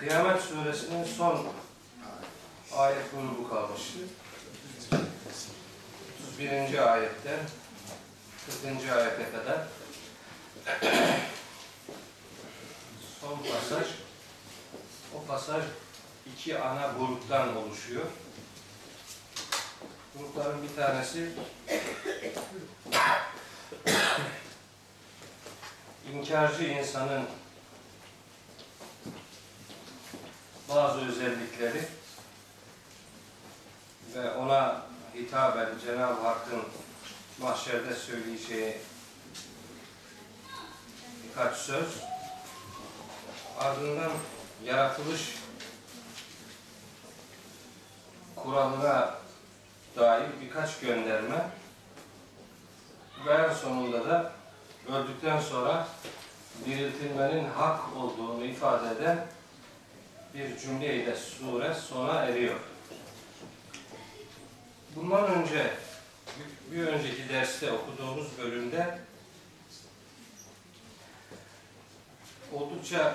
Kıyamet suresinin son ayet grubu kalmıştı. 31. ayetten 40. ayete kadar son pasaj o pasaj iki ana gruptan oluşuyor. Grupların bir tanesi inkarcı insanın bazı özellikleri ve ona hitaben Cenab-ı Hakk'ın mahşerde söyleyeceği birkaç söz. Ardından yaratılış kuralına dair birkaç gönderme ve en sonunda da öldükten sonra diriltilmenin hak olduğunu ifade eden bir cümle ile sure sona eriyor. Bundan önce bir önceki derste okuduğumuz bölümde oldukça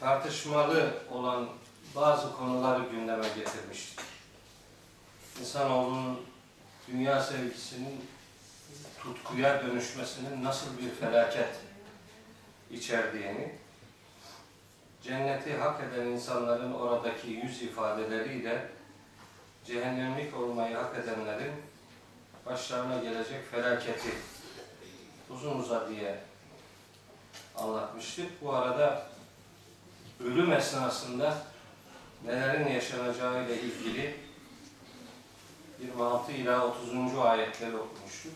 tartışmalı olan bazı konuları gündeme getirmiştik. İnsanoğlunun dünya sevgisinin tutkuya dönüşmesinin nasıl bir felaket içerdiğini, cenneti hak eden insanların oradaki yüz ifadeleriyle cehennemlik olmayı hak edenlerin başlarına gelecek felaketi uzun uzadıya anlatmıştık. Bu arada ölüm esnasında nelerin yaşanacağı ile ilgili 26 ila 30. ayetleri okumuştuk.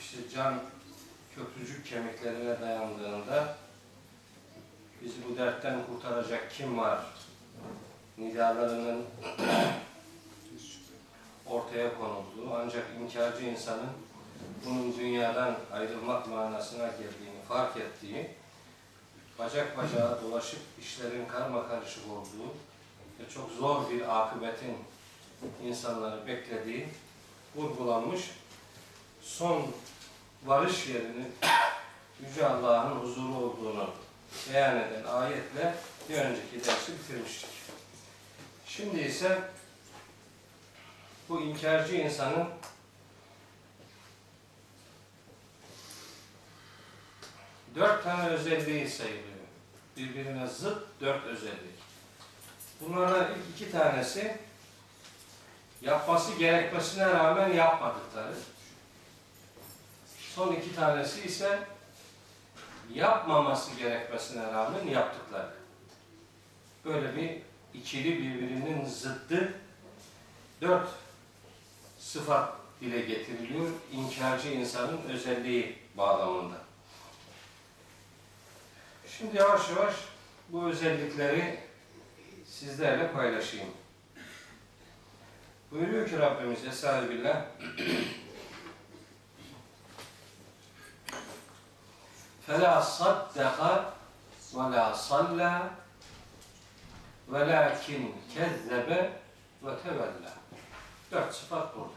İşte can köprücük kemiklerine dayandığında bizi bu dertten kurtaracak kim var? Nidalarının ortaya konulduğu ancak inkarcı insanın bunun dünyadan ayrılmak manasına geldiğini fark ettiği bacak bacağa dolaşıp işlerin karma karışık olduğu ve çok zor bir akıbetin insanları beklediği vurgulanmış son varış yerinin Yüce Allah'ın huzuru olduğunu beyan eden ayetle bir önceki dersi bitirmiştik. Şimdi ise bu inkarcı insanın dört tane özelliği sayılıyor. Birbirine zıt dört özellik. Bunlardan ilk iki tanesi yapması gerekmesine rağmen yapmadıkları. Son iki tanesi ise yapmaması gerekmesine rağmen yaptıkları. Böyle bir ikili birbirinin zıttı dört sıfat dile getiriliyor inkarcı insanın özelliği bağlamında. Şimdi yavaş yavaş bu özellikleri sizlerle paylaşayım. Buyuruyor ki Rabbimiz Estağfirullah فَلَا صَدَّقَ وَلَا صَلَّى وَلَكِنْ كَذَّبَ وَتَوَلَّى Dört sıfat burada.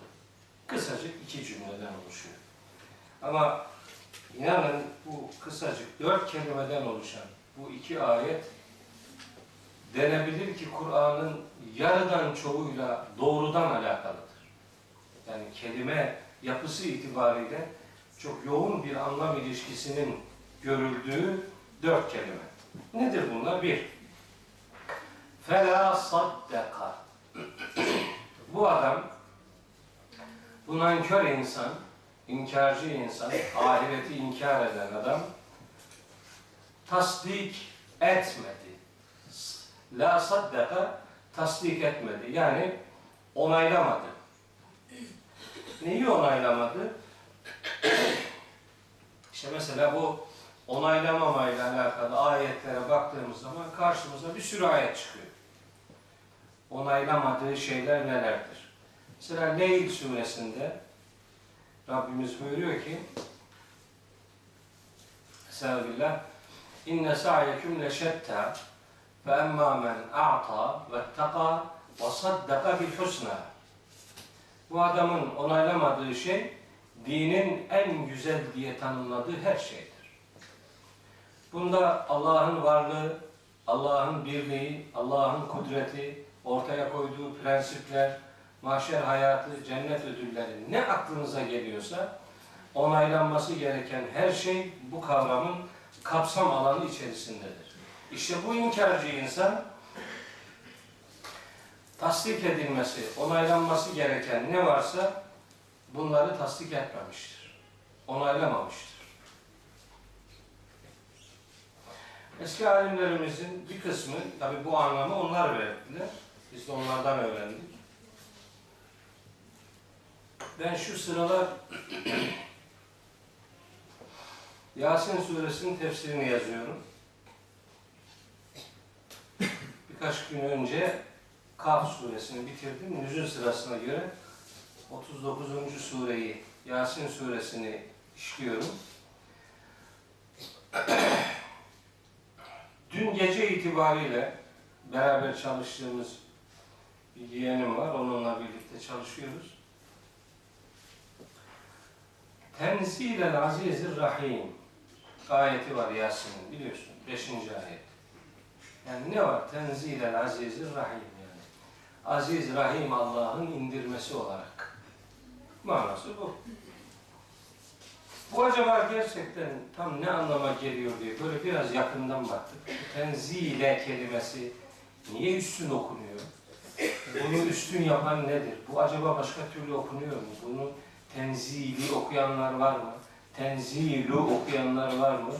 Kısacık iki cümleden oluşuyor. Ama inanın bu kısacık dört kelimeden oluşan bu iki ayet denebilir ki Kur'an'ın yarıdan çoğuyla doğrudan alakalıdır. Yani kelime yapısı itibariyle çok yoğun bir anlam ilişkisinin görüldüğü dört kelime. Nedir bunlar? Bir, fela saddeka. Bu adam, bu nankör insan, inkarcı insan, ahireti inkar eden adam tasdik etmedi. La saddeka tasdik etmedi. Yani onaylamadı. Neyi onaylamadı? İşte mesela bu onaylamamayla alakalı ayetlere baktığımız zaman karşımıza bir sürü ayet çıkıyor. Onaylamadığı şeyler nelerdir? Mesela Leyl suresinde Rabbimiz buyuruyor ki Estağfirullah İnne sa'yeküm leşetta fe emmâ men a'ta vettekâ ve saddaka bil husna Bu adamın onaylamadığı şey dinin en güzel diye tanımladığı her şeydir. Bunda Allah'ın varlığı, Allah'ın birliği, Allah'ın kudreti, ortaya koyduğu prensipler, mahşer hayatı, cennet ödülleri ne aklınıza geliyorsa onaylanması gereken her şey bu kavramın kapsam alanı içerisindedir. İşte bu inkarcı insan tasdik edilmesi, onaylanması gereken ne varsa bunları tasdik etmemiştir. Onaylamamıştır. Eski alimlerimizin bir kısmı, tabi bu anlamı onlar verdiler. Biz de onlardan öğrendik. Ben şu sıralar Yasin suresinin tefsirini yazıyorum. Birkaç gün önce Kaf suresini bitirdim. Nüzul sırasına göre 39. sureyi, Yasin suresini işliyorum. Dün gece itibariyle beraber çalıştığımız bir yeğenim var. Onunla birlikte çalışıyoruz. Tenzilel Azizir Rahim ayeti var Yasin'in biliyorsun. Beşinci ayet. Yani ne var? Tenzilel Azizir Rahim yani. Aziz Rahim Allah'ın indirmesi olarak. Manası bu. Bu acaba gerçekten tam ne anlama geliyor diye böyle biraz yakından baktık. Tenzile kelimesi niye üstün okunuyor? Bunu üstün yapan nedir? Bu acaba başka türlü okunuyor mu? Bunu tenzili okuyanlar var mı? Tenzilu okuyanlar var mı?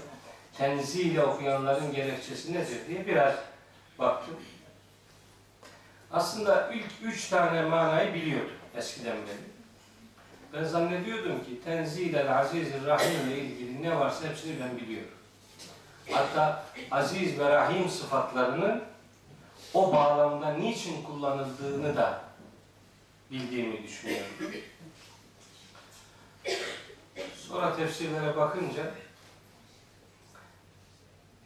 Tenzile okuyanların gerekçesi nedir diye biraz baktım. Aslında ilk üç tane manayı biliyordum eskiden beri. Ben zannediyordum ki Tenzilel Azizir Rahim ile ilgili ne varsa hepsini ben biliyorum. Hatta Aziz ve Rahim sıfatlarını o bağlamda niçin kullanıldığını da bildiğimi düşünüyorum. Sonra tefsirlere bakınca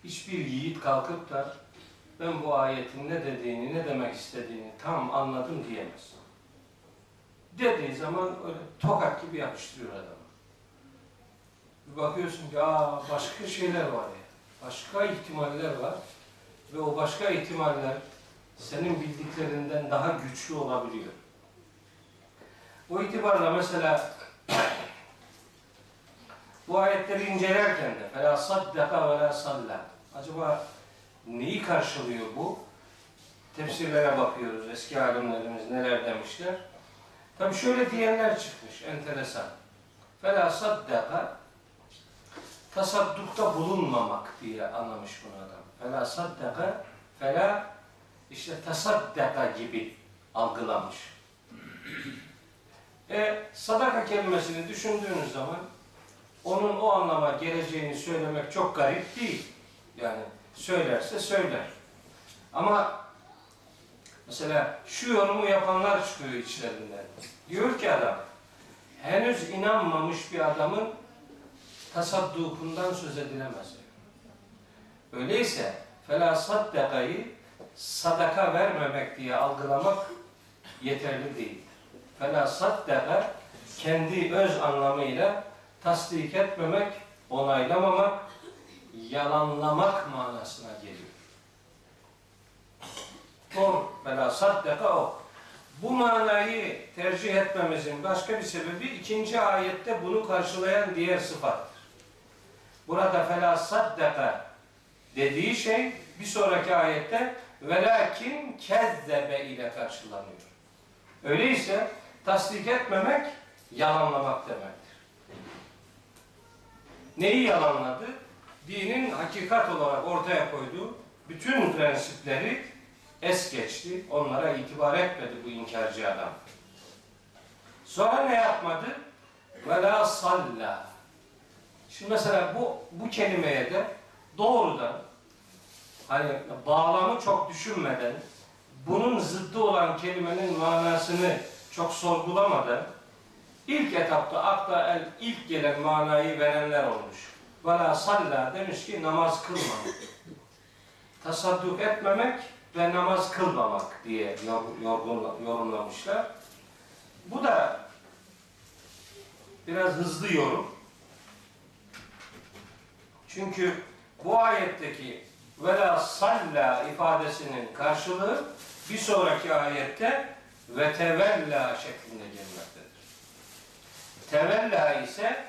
hiçbir yiğit kalkıp da ben bu ayetin ne dediğini, ne demek istediğini tam anladım diyemez. Dediği zaman öyle tokat gibi yapıştırıyor adamı. Bir bakıyorsun ki aa başka şeyler var ya. Başka ihtimaller var. Ve o başka ihtimaller senin bildiklerinden daha güçlü olabiliyor. Bu itibarla mesela bu ayetleri incelerken de فَلَا صَدَّقَ وَلَا صَلَّى Acaba neyi karşılıyor bu? Tefsirlere bakıyoruz. Eski alimlerimiz neler demişler. Tabi şöyle diyenler çıkmış enteresan. Fela saddaka tasaddukta bulunmamak diye anlamış bunu adam. Fela saddaka fela işte tasaddaka gibi algılamış. E, sadaka kelimesini düşündüğünüz zaman onun o anlama geleceğini söylemek çok garip değil. Yani söylerse söyler. Ama mesela şu yorumu yapanlar çıkıyor içlerinden. Diyor ki adam, henüz inanmamış bir adamın tasaddukundan söz edilemez. Öyleyse fela saddakayı sadaka vermemek diye algılamak yeterli değildir. Fela saddaka kendi öz anlamıyla tasdik etmemek, onaylamamak, yalanlamak manasına geliyor. Doğru. Fela saddaka o. Bu manayı tercih etmemizin başka bir sebebi ikinci ayette bunu karşılayan diğer sıfattır. Burada fela saddaka dediği şey bir sonraki ayette velakin kezzebe ile karşılanıyor. Öyleyse tasdik etmemek yalanlamak demektir. Neyi yalanladı? Dinin hakikat olarak ortaya koyduğu bütün prensipleri es geçti. Onlara itibar etmedi bu inkarcı adam. Sonra ne yapmadı? Ve la salla. Şimdi mesela bu, bu kelimeye de doğrudan hani bağlamı çok düşünmeden bunun zıddı olan kelimenin manasını çok sorgulamadan ilk etapta akla el ilk gelen manayı verenler olmuş. Vela salla demiş ki namaz kılmamak. Tasadduk etmemek ve namaz kılmamak diye yorumlamışlar. Bu da biraz hızlı yorum. Çünkü bu ayetteki ve la salla ifadesinin karşılığı bir sonraki ayette ve tevella şeklinde gelmektedir. Tevella ise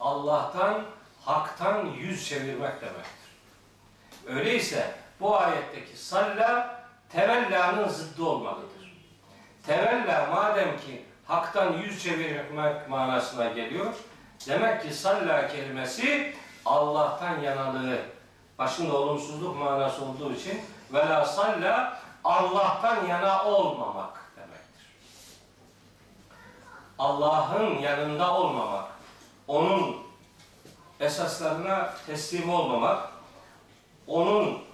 Allah'tan, haktan yüz çevirmek demektir. Öyleyse bu ayetteki salla tevellanın zıddı olmalıdır. Tevella madem ki haktan yüz çevirmek manasına geliyor, demek ki salla kelimesi Allah'tan yanalığı, başında olumsuzluk manası olduğu için vela salla Allah'tan yana olmamak demektir. Allah'ın yanında olmamak, onun esaslarına teslim olmamak, onun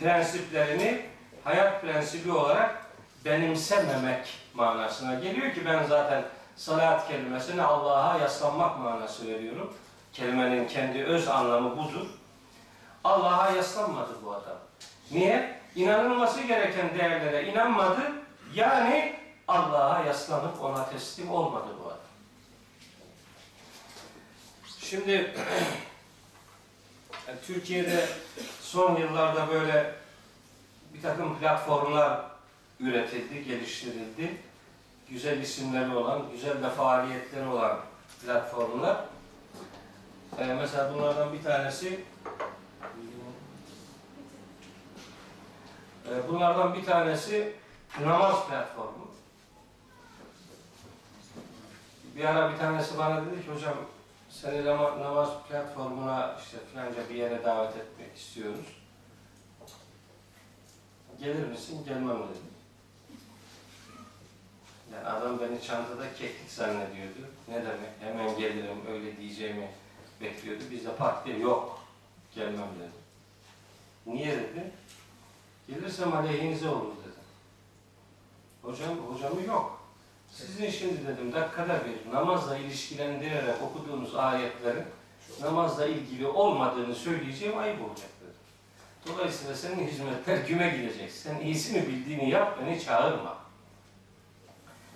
prensiplerini hayat prensibi olarak benimsememek manasına geliyor ki ben zaten salat kelimesine Allah'a yaslanmak manası veriyorum. Kelimenin kendi öz anlamı budur. Allah'a yaslanmadı bu adam. Niye? İnanılması gereken değerlere inanmadı. Yani Allah'a yaslanıp ona teslim olmadı bu adam. Şimdi yani Türkiye'de son yıllarda böyle bir takım platformlar üretildi, geliştirildi. Güzel isimleri olan, güzel de faaliyetleri olan platformlar. Ee, mesela bunlardan bir tanesi e, bunlardan bir tanesi namaz platformu. Bir ara bir tanesi bana dedi ki hocam seni nama- namaz platformuna işte filanca bir yere davet etmek istiyoruz. Gelir misin? Gelmem dedim. Yani adam beni çantada keklik zannediyordu. Ne demek? Hemen gelirim öyle diyeceğimi bekliyordu. Biz de diye yok. Gelmem dedim. Niye dedi? Gelirsem aleyhinize olur dedim. Hocam, hocamı yok. Sizin şimdi dedim dakikada bir namazla ilişkilendirerek okuduğunuz ayetlerin namazla ilgili olmadığını söyleyeceğim ayıp olacak dedim. Dolayısıyla senin hizmetler güme gidecek. Sen iyisini bildiğini yap, beni çağırma.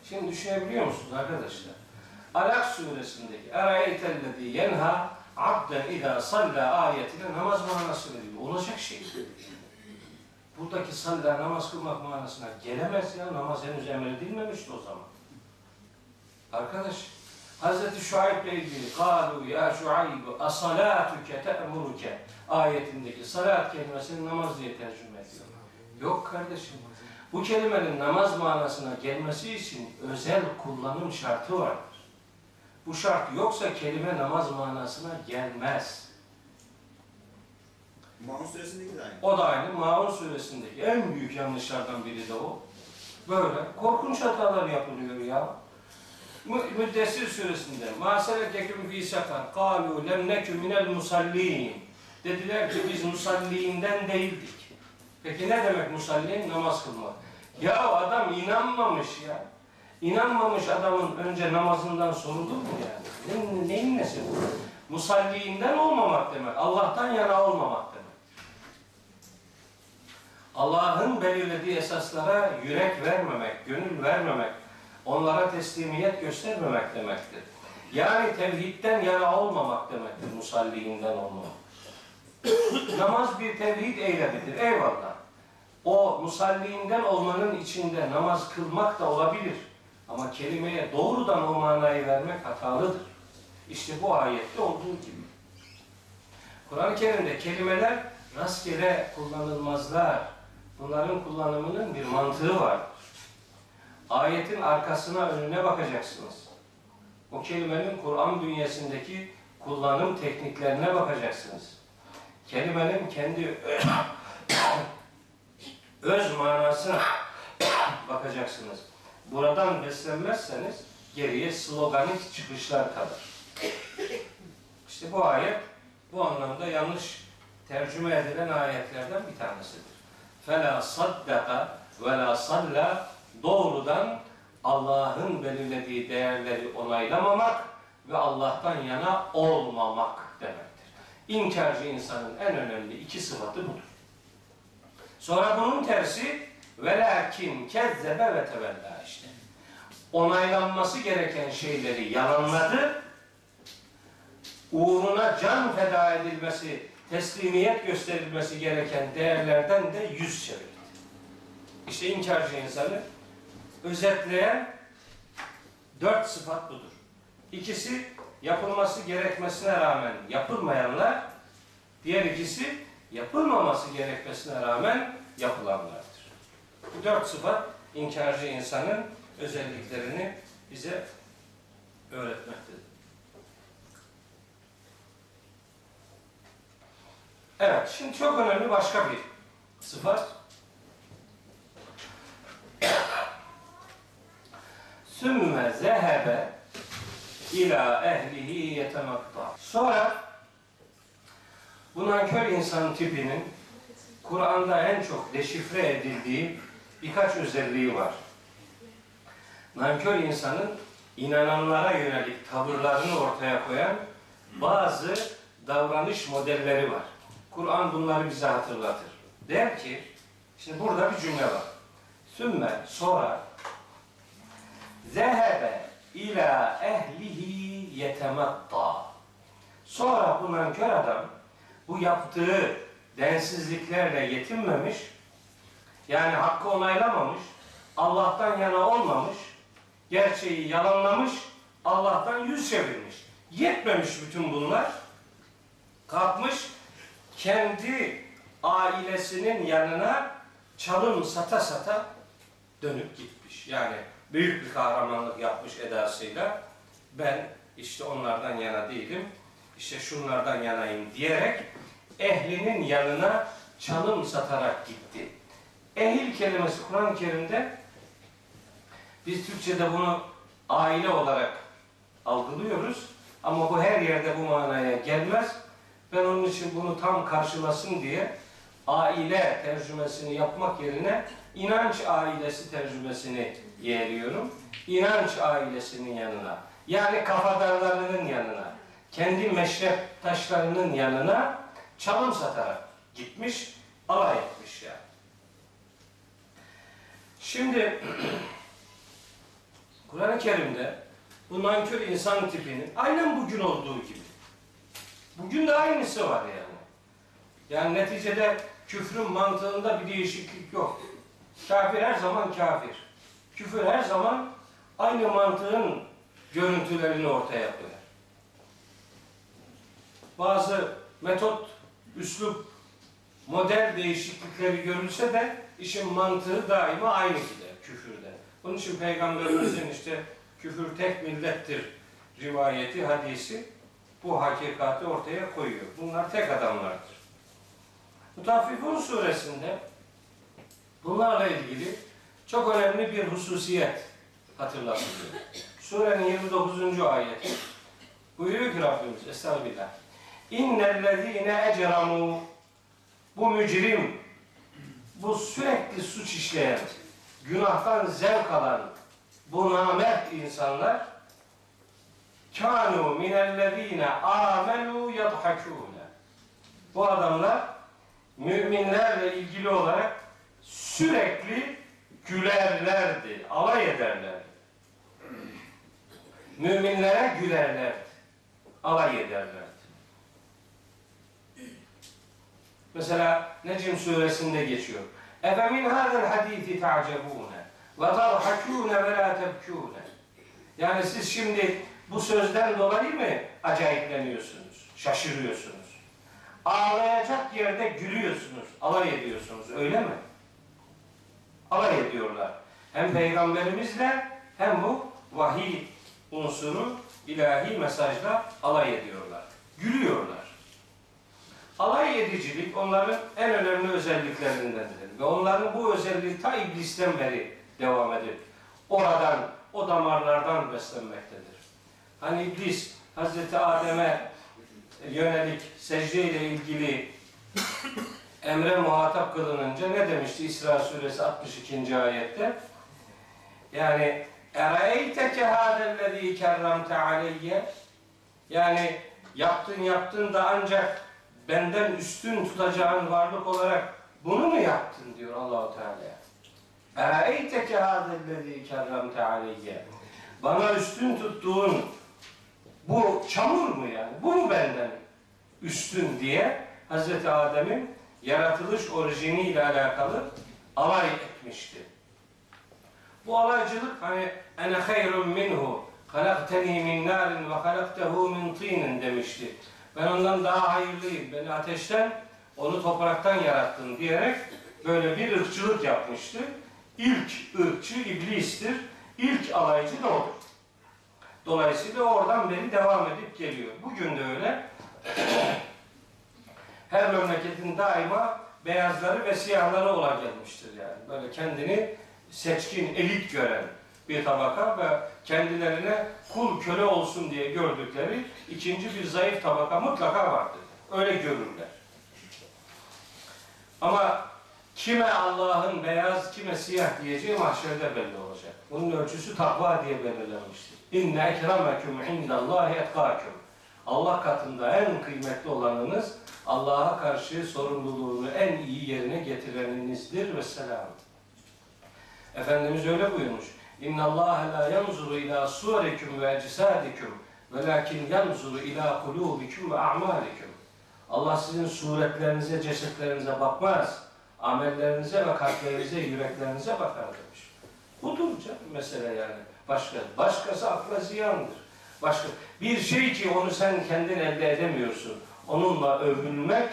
Şimdi düşünebiliyor musunuz arkadaşlar? Alak suresindeki Erayetellezi yenha abden idâ salla ayetine namaz manası veriyor. Olacak şey. Buradaki salla namaz kılmak manasına gelemez ya. Namaz henüz emredilmemişti o zaman. Arkadaş, Hz. Şuayb ile ilgili "Kalu ya Şuayb asalatuke te'muruke" ayetindeki salat kelimesini namaz diye tercüme ediyor. Yok kardeşim. Bu kelimenin namaz manasına gelmesi için özel kullanım şartı vardır. Bu şart yoksa kelime namaz manasına gelmez. Maun suresindeki de aynı. O da aynı. Maun suresindeki en büyük yanlışlardan biri de o. Böyle korkunç hatalar yapılıyor ya. Mü- Müddessir suresinde مَا سَلَكَكُمْ ف۪ي سَفَرْ قَالُوا لَمْ نَكُ مِنَ الْمُسَلِّينَ Dediler ki biz musalliğinden değildik. Peki ne demek musallin? Namaz kılmak. Ya adam inanmamış ya. İnanmamış adamın önce namazından sorulur mu yani? Ne, neyin nesi bu? Musalliğinden olmamak demek. Allah'tan yana olmamak demek. Allah'ın belirlediği esaslara yürek vermemek, gönül vermemek, onlara teslimiyet göstermemek demektir. Yani tevhidden yana olmamak demektir musalliğinden olmamak. Namaz bir tevhid eylemidir, eyvallah. O musalliğinden olmanın içinde namaz kılmak da olabilir. Ama kelimeye doğrudan o manayı vermek hatalıdır. İşte bu ayette olduğu gibi. Kur'an-ı Kerim'de kelimeler rastgele kullanılmazlar. Bunların kullanımının bir mantığı var Ayetin arkasına önüne bakacaksınız. O kelimenin Kur'an bünyesindeki kullanım tekniklerine bakacaksınız. Kelimenin kendi öz manasına bakacaksınız. Buradan beslenmezseniz geriye sloganik çıkışlar kalır. İşte bu ayet bu anlamda yanlış tercüme edilen ayetlerden bir tanesidir. فَلَا صَدَّقَ وَلَا صَلَّى Doğrudan Allah'ın belirlediği değerleri onaylamamak ve Allah'tan yana olmamak demektir. İnkarcı insanın en önemli iki sıfatı budur. Sonra bunun tersi velakin kezzebe ve tevella işte. Onaylanması gereken şeyleri yalanladı. Uğruna can feda edilmesi teslimiyet gösterilmesi gereken değerlerden de yüz çevirdi. İşte inkarcı insanı özetleyen dört sıfat budur. İkisi yapılması gerekmesine rağmen yapılmayanlar, diğer ikisi yapılmaması gerekmesine rağmen yapılanlardır. Bu dört sıfat inkarcı insanın özelliklerini bize öğretmektedir. Evet, şimdi çok önemli başka bir sıfat. Sümme zehebe ila ehlihi yetematta. Sonra bu nankör insan tipinin Kur'an'da en çok deşifre edildiği birkaç özelliği var. Nankör insanın inananlara yönelik tavırlarını ortaya koyan bazı davranış modelleri var. Kur'an bunları bize hatırlatır. Der ki, şimdi burada bir cümle var. Sümme sonra zehebe ila ehlihi yetematta. Sonra bu nankör adam bu yaptığı densizliklerle yetinmemiş, yani hakkı onaylamamış, Allah'tan yana olmamış, gerçeği yalanlamış, Allah'tan yüz çevirmiş. Yetmemiş bütün bunlar. Kalkmış, kendi ailesinin yanına çalım sata sata dönüp gitmiş. Yani büyük bir kahramanlık yapmış edasıyla ben işte onlardan yana değilim, işte şunlardan yanayım diyerek ehlinin yanına çalım satarak gitti. Ehil kelimesi Kur'an-ı Kerim'de biz Türkçe'de bunu aile olarak algılıyoruz ama bu her yerde bu manaya gelmez. Ben onun için bunu tam karşılasın diye aile tercümesini yapmak yerine inanç ailesi tercümesini yeğliyorum. İnanç ailesinin yanına. Yani kafadarlarının yanına. Kendi meşrep taşlarının yanına çalım satarak gitmiş, alay etmiş yani. Şimdi Kur'an-ı Kerim'de bu nankör insan tipinin aynen bugün olduğu gibi. Bugün de aynısı var yani. Yani neticede küfrün mantığında bir değişiklik yok. Kafir her zaman kafir. Küfür her zaman aynı mantığın görüntülerini ortaya koyar. Bazı metot, üslup, model değişiklikleri görülse de işin mantığı daima aynı gider küfürde. Bunun için Peygamberimizin işte küfür tek millettir rivayeti, hadisi bu hakikati ortaya koyuyor. Bunlar tek adamlardır. Mutaffifun suresinde bunlarla ilgili çok önemli bir hususiyet hatırlatılıyor. Surenin 29. ayeti buyuruyor ki Rabbimiz Estağfirullah. İnnellezîne ecramû bu mücrim, bu sürekli suç işleyen, günahtan zevk alan bu namert insanlar kânû minellezîne âmenû yadhakûne bu adamlar müminlerle ilgili olarak sürekli gülerlerdi, alay ederlerdi. Müminlere gülerlerdi, alay ederlerdi. Mesela Necm suresinde geçiyor. Efe min hâzel hadîthi ta'cebûne ve tadhakûne ve lâ tebkûne. Yani siz şimdi bu sözden dolayı mı acayipleniyorsunuz, şaşırıyorsunuz? Ağlayacak yerde gülüyorsunuz, alay ediyorsunuz, öyle mi? Alay ediyorlar. Hem peygamberimizle hem bu vahiy unsuru ilahi mesajla alay ediyorlar. Gülüyorlar. Alay edicilik onların en önemli özelliklerindendir. Ve onların bu özelliği ta iblisten beri devam edip oradan, o damarlardan beslenmektedir. Hani iblis Hazreti Adem'e yönelik secde ile ilgili emre muhatap kılınınca ne demişti İsra suresi 62. ayette? Yani ereeyteke hâdellezî kerramte aleyye yani yaptın yaptın da ancak benden üstün tutacağın varlık olarak bunu mu yaptın diyor Allahu Teala. Ereeyteke hâdellezî kerramte aleyye bana üstün tuttuğun bu çamur mu yani? Bu mu benden üstün diye Hazreti Adem'in yaratılış orijiniyle alakalı alay etmişti. Bu alaycılık hani ene hayrun minhu halakteni min narin ve halaktehu min tinin demişti. Ben ondan daha hayırlıyım. Beni ateşten, onu topraktan yarattın diyerek böyle bir ırkçılık yapmıştı. İlk ırkçı iblistir. İlk alaycı da odur. Dolayısıyla oradan beri devam edip geliyor. Bugün de öyle. Her memleketin daima beyazları ve siyahları ola gelmiştir yani. Böyle kendini seçkin, elit gören bir tabaka ve kendilerine kul köle olsun diye gördükleri ikinci bir zayıf tabaka mutlaka vardır. Öyle görürler. Ama kime Allah'ın beyaz, kime siyah diyeceği mahşerde belli olacak. Bunun ölçüsü takva diye belirlenmiştir. İnne ekrameküm indallahi etkâküm. Allah katında en kıymetli olanınız Allah'a karşı sorumluluğunu en iyi yerine getireninizdir ve selam. Efendimiz öyle buyurmuş. İnna Allah la yanzuru ila surikum ve ecsadiküm velakin yanzuru ila kulubikum ve a'malikum. Allah sizin suretlerinize, cesetlerinize bakmaz. Amellerinize ve kalplerinize, yüreklerinize bakar demiş. Budur canım mesele yani. Başka, başkası akla ziyandır. Başka bir şey ki onu sen kendin elde edemiyorsun Onunla övünmek,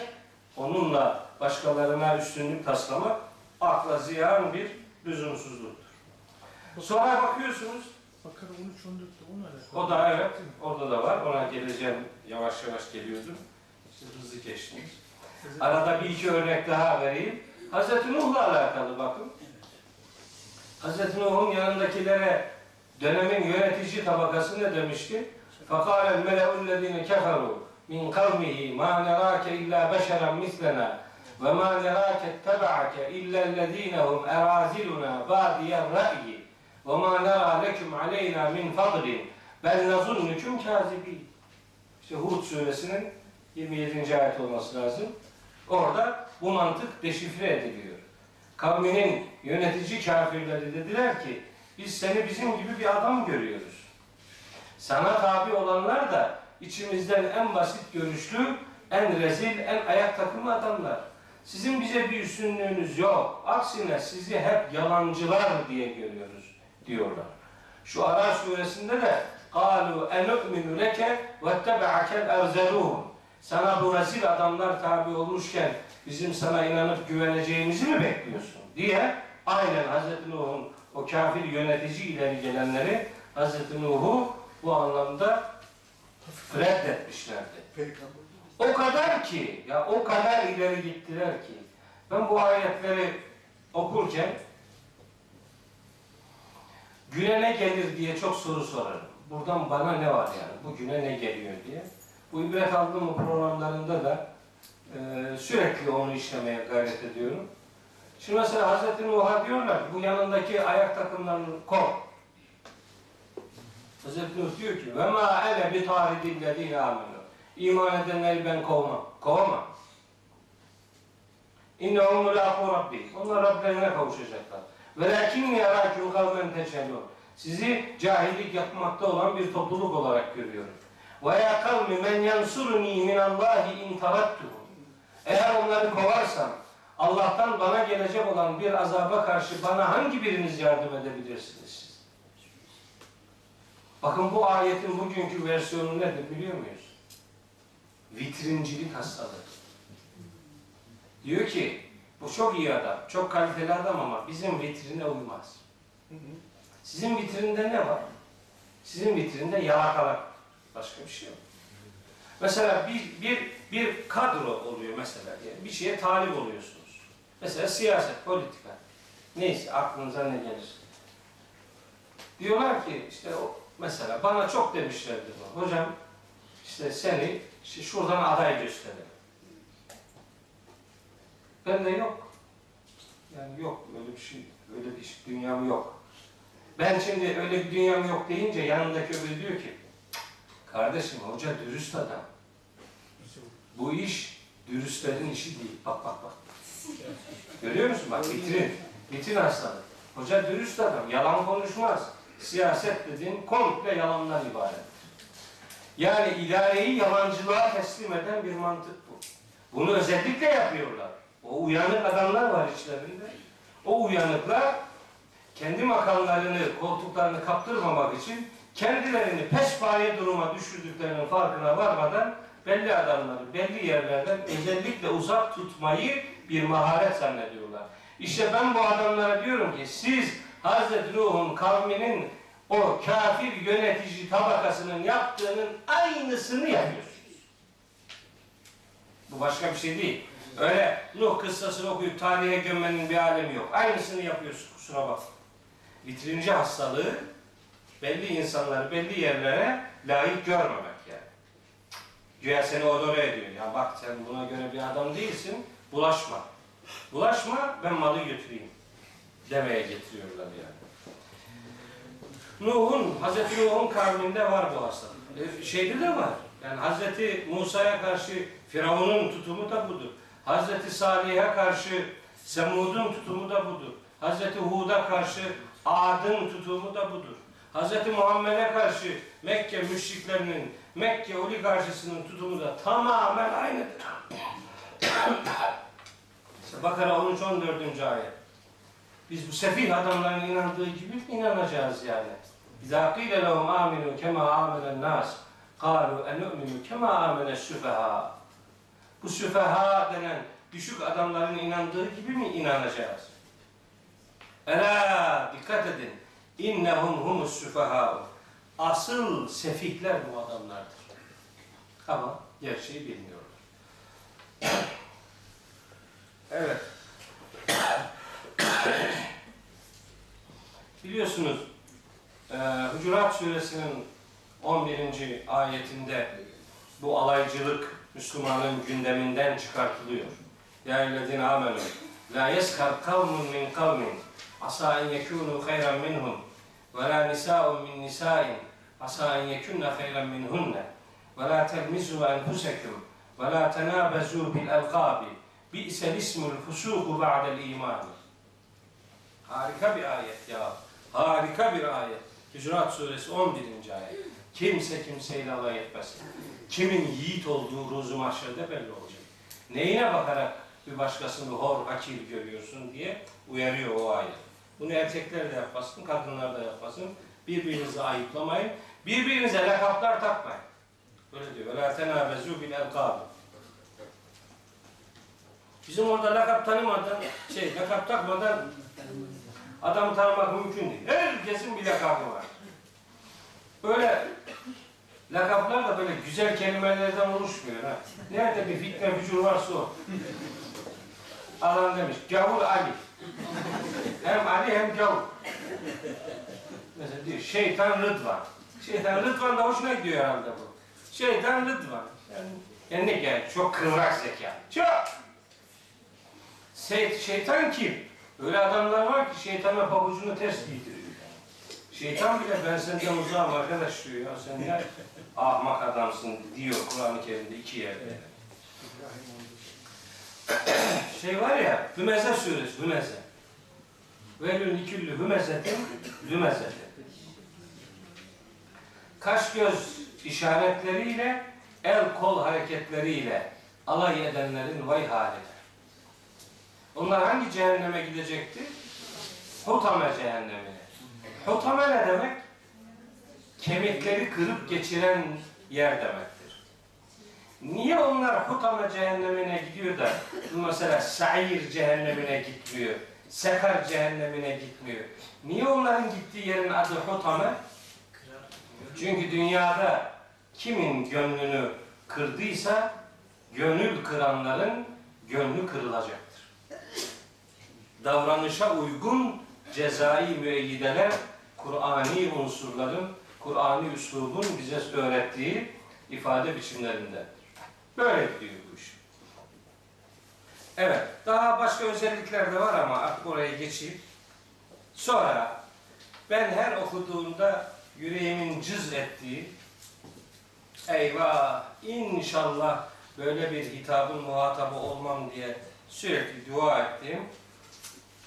onunla başkalarına üstünlük taslamak akla ziyan bir lüzumsuzluktur. Sonra bakıyorsunuz, Bakara 13 14'te onunla alakalı. o da evet, orada da var. Ona geleceğim, yavaş yavaş geliyordum. İşte hızlı geçtiniz. Arada bir iki örnek daha vereyim. Hazreti Nuh'la alakalı bakın. Hazreti Nuh'un yanındakilere dönemin yönetici tabakası ne demişti? فَقَالَ الْمَلَأُ الَّذ۪ينَ كَفَرُوا min kavmihi ma nerake illa beşeren mislena ve ma nerake teba'ake illa ellezînehum eraziluna bâdiyen ra'yi ve ma nera leküm aleyna min fadlin bel nazunnukum kazibîn. İşte Hud suresinin 27. ayet olması lazım. Orada bu mantık deşifre ediliyor. Kavminin yönetici kafirleri dediler ki biz seni bizim gibi bir adam görüyoruz. Sana tabi olanlar da içimizden en basit görüşlü, en rezil, en ayak takımı adamlar. Sizin bize bir üstünlüğünüz yok. Aksine sizi hep yalancılar diye görüyoruz diyorlar. Şu Ara suresinde de قَالُوا اَنُؤْمِنُ لَكَ وَاتَّبَعَكَ الْاَرْزَلُونَ Sana bu rezil adamlar tabi olmuşken bizim sana inanıp güveneceğimizi mi bekliyorsun? diye aynen Hazreti Nuh'un o kafir yönetici ileri gelenleri Hazreti Nuh'u bu anlamda reddetmişlerdi. Peygamber. O kadar ki, ya o kadar ileri gittiler ki, ben bu ayetleri okurken güne ne gelir diye çok soru sorarım. Buradan bana ne var yani, bu güne ne geliyor diye. Bu ibret aldığım programlarında da e, sürekli onu işlemeye gayret ediyorum. Şimdi mesela Hazreti Nuh'a diyorlar bu yanındaki ayak takımlarını kov. Hazreti Nuh diyor ki, ve ma ene bi taridillezine amenu. İman edenleri ben kovmam. Kovamam. İnnehum mulâkû rabbi. Onlar Rablerine kavuşacaklar. Velakinni yarâküm kavmen teçelûn. Sizi cahillik yapmakta olan bir topluluk olarak görüyorum. Ve ya kavmi men yansuruni minallahi in tarattuhum. Eğer onları kovarsam Allah'tan bana gelecek olan bir azaba karşı bana hangi biriniz yardım edebilirsiniz? Bakın bu ayetin bugünkü versiyonu nedir biliyor muyuz? Vitrincilik hastalığı. Diyor ki bu çok iyi adam, çok kaliteli adam ama bizim vitrine uymaz. Sizin vitrinde ne var? Sizin vitrinde yalakalar. Başka bir şey yok. Mesela bir, bir, bir kadro oluyor mesela. Yani bir şeye talip oluyorsunuz. Mesela siyaset, politika. Neyse aklınıza ne gelir. Diyorlar ki işte o mesela bana çok demişlerdi. Hocam işte seni işte şuradan aday gösterelim. Ben de yok. Yani yok öyle bir şey, öyle bir şey, dünyam yok. Ben şimdi öyle bir dünyam yok deyince yanındaki öbürü diyor ki kardeşim hoca dürüst adam. Bu iş dürüstlerin işi değil. Bak bak bak. Görüyor musun? Bak vitrin. Vitrin hastalığı. Hoca dürüst adam. Yalan konuşmaz. Siyaset dediğin komple yalandan ibaret. Yani idareyi yalancılığa teslim eden bir mantık bu. Bunu özellikle yapıyorlar. O uyanık adamlar var içlerinde. O uyanıklar kendi makamlarını, koltuklarını kaptırmamak için kendilerini pespaye duruma düşürdüklerinin farkına varmadan belli adamları belli yerlerden özellikle uzak tutmayı bir maharet zannediyorlar. İşte ben bu adamlara diyorum ki siz Hazreti Nuh'un kavminin o kafir yönetici tabakasının yaptığının aynısını yapıyorsunuz. Bu başka bir şey değil. Öyle Nuh kıssasını okuyup tarihe gömmenin bir alemi yok. Aynısını yapıyorsun kusura bak. Vitrinci hastalığı belli insanları belli yerlere layık görmemek yani. Güya seni onore ediyor. Ya bak sen buna göre bir adam değilsin. Bulaşma. Bulaşma ben malı götüreyim. Demeye getiriyorlar yani. Nuh'un, Hazreti Nuh'un kavminde var bu hastalık. E, şeyde de var. Yani Hazreti Musa'ya karşı Firavun'un tutumu da budur. Hazreti Salih'e karşı Semud'un tutumu da budur. Hazreti Hud'a karşı Ad'ın tutumu da budur. Hazreti Muhammed'e karşı Mekke müşriklerinin, Mekke oligarşisinin tutumu da tamamen aynıdır. İşte Bakara 13-14. ayet. Biz bu sefih adamların inandığı gibi inanacağız yani. İzâ qîle lehum âminû kemâ âmelen nâs. Kâlû enû'minû kemâ âmene süfehâ. Bu süfehâ denen düşük adamların inandığı gibi mi inanacağız? Ela dikkat edin. İnnehum humus süfehâ. Asıl sefihler bu adamlardır. Ama gerçeği bilmiyorlar. evet. Biliyorsunuz e, Hucurat suresinin 11. ayetinde bu alaycılık Müslümanın gündeminden çıkartılıyor. Ya eyyühellezine amenu la yeskar kavmun min kavmin asa en yekunu hayran minhum ve la nisa'un min nisa'in asa en yekunne hayran minhunne ve la telmizu enfusekum ve la tenabezu bil elqabi bi'sel ismul fusuku ba'del imani Harika bir ayet ya. Harika bir ayet. Hücurat suresi 11. ayet. Kimse kimseyle alay etmesin. Kimin yiğit olduğu ruzu mahşerde belli olacak. Neyine bakarak bir başkasını hor, hakir görüyorsun diye uyarıyor o ayet. Bunu erkekler de yapmasın, kadınlar da yapmasın. Birbirinizi ayıplamayın. Birbirinize lakaplar takmayın. Böyle diyor. وَلَا تَنَابَزُوا بِالْاَلْقَابِ Bizim orada lakap tanımadan, şey lakap takmadan adamı tanımak mümkün değil. Herkesin bir lakabı var. Böyle lakaplar da böyle güzel kelimelerden oluşmuyor. Ha. Nerede bir fitne fücur varsa o. Adam demiş, gavur Ali. Hem Ali hem gavur. Mesela diyor, şeytan Rıdvan. Şeytan Rıdvan da hoşuna gidiyor herhalde bu. Şeytan Rıdvan. Yani, yani ne yani çok kıvrak zeka. Çok. Şey, şeytan kim? Öyle adamlar var ki şeytana pabucunu ters giydiriyor. Şeytan bile ben senden uzağım arkadaş diyor ya sen ne ahmak adamsın diyor Kur'an-ı Kerim'de iki yerde. Şey var ya Hümeze suresi Hümeze. Velül iküllü hümezetin lümezetin. Kaş göz işaretleriyle el kol hareketleriyle alay edenlerin vay haline. Onlar hangi cehenneme gidecekti? Hutame cehennemine. Hutame ne demek? Kemikleri kırıp geçiren yer demektir. Niye onlar Hutame cehennemine gidiyor da mesela Sair cehennemine gitmiyor? Sekar cehennemine gitmiyor. Niye onların gittiği yerin adı Hutame? Çünkü dünyada kimin gönlünü kırdıysa gönül kıranların gönlü kırılacaktır. Davranışa uygun cezai müeyyideler Kur'ani unsurların, Kur'ani üslubun bize öğrettiği ifade biçimlerinde. Böyle gidiyor bu iş. Evet, daha başka özellikler de var ama artık oraya geçeyim. Sonra ben her okuduğumda yüreğimin cız ettiği eyvah inşallah böyle bir hitabın muhatabı olmam diye sürekli dua ettiğim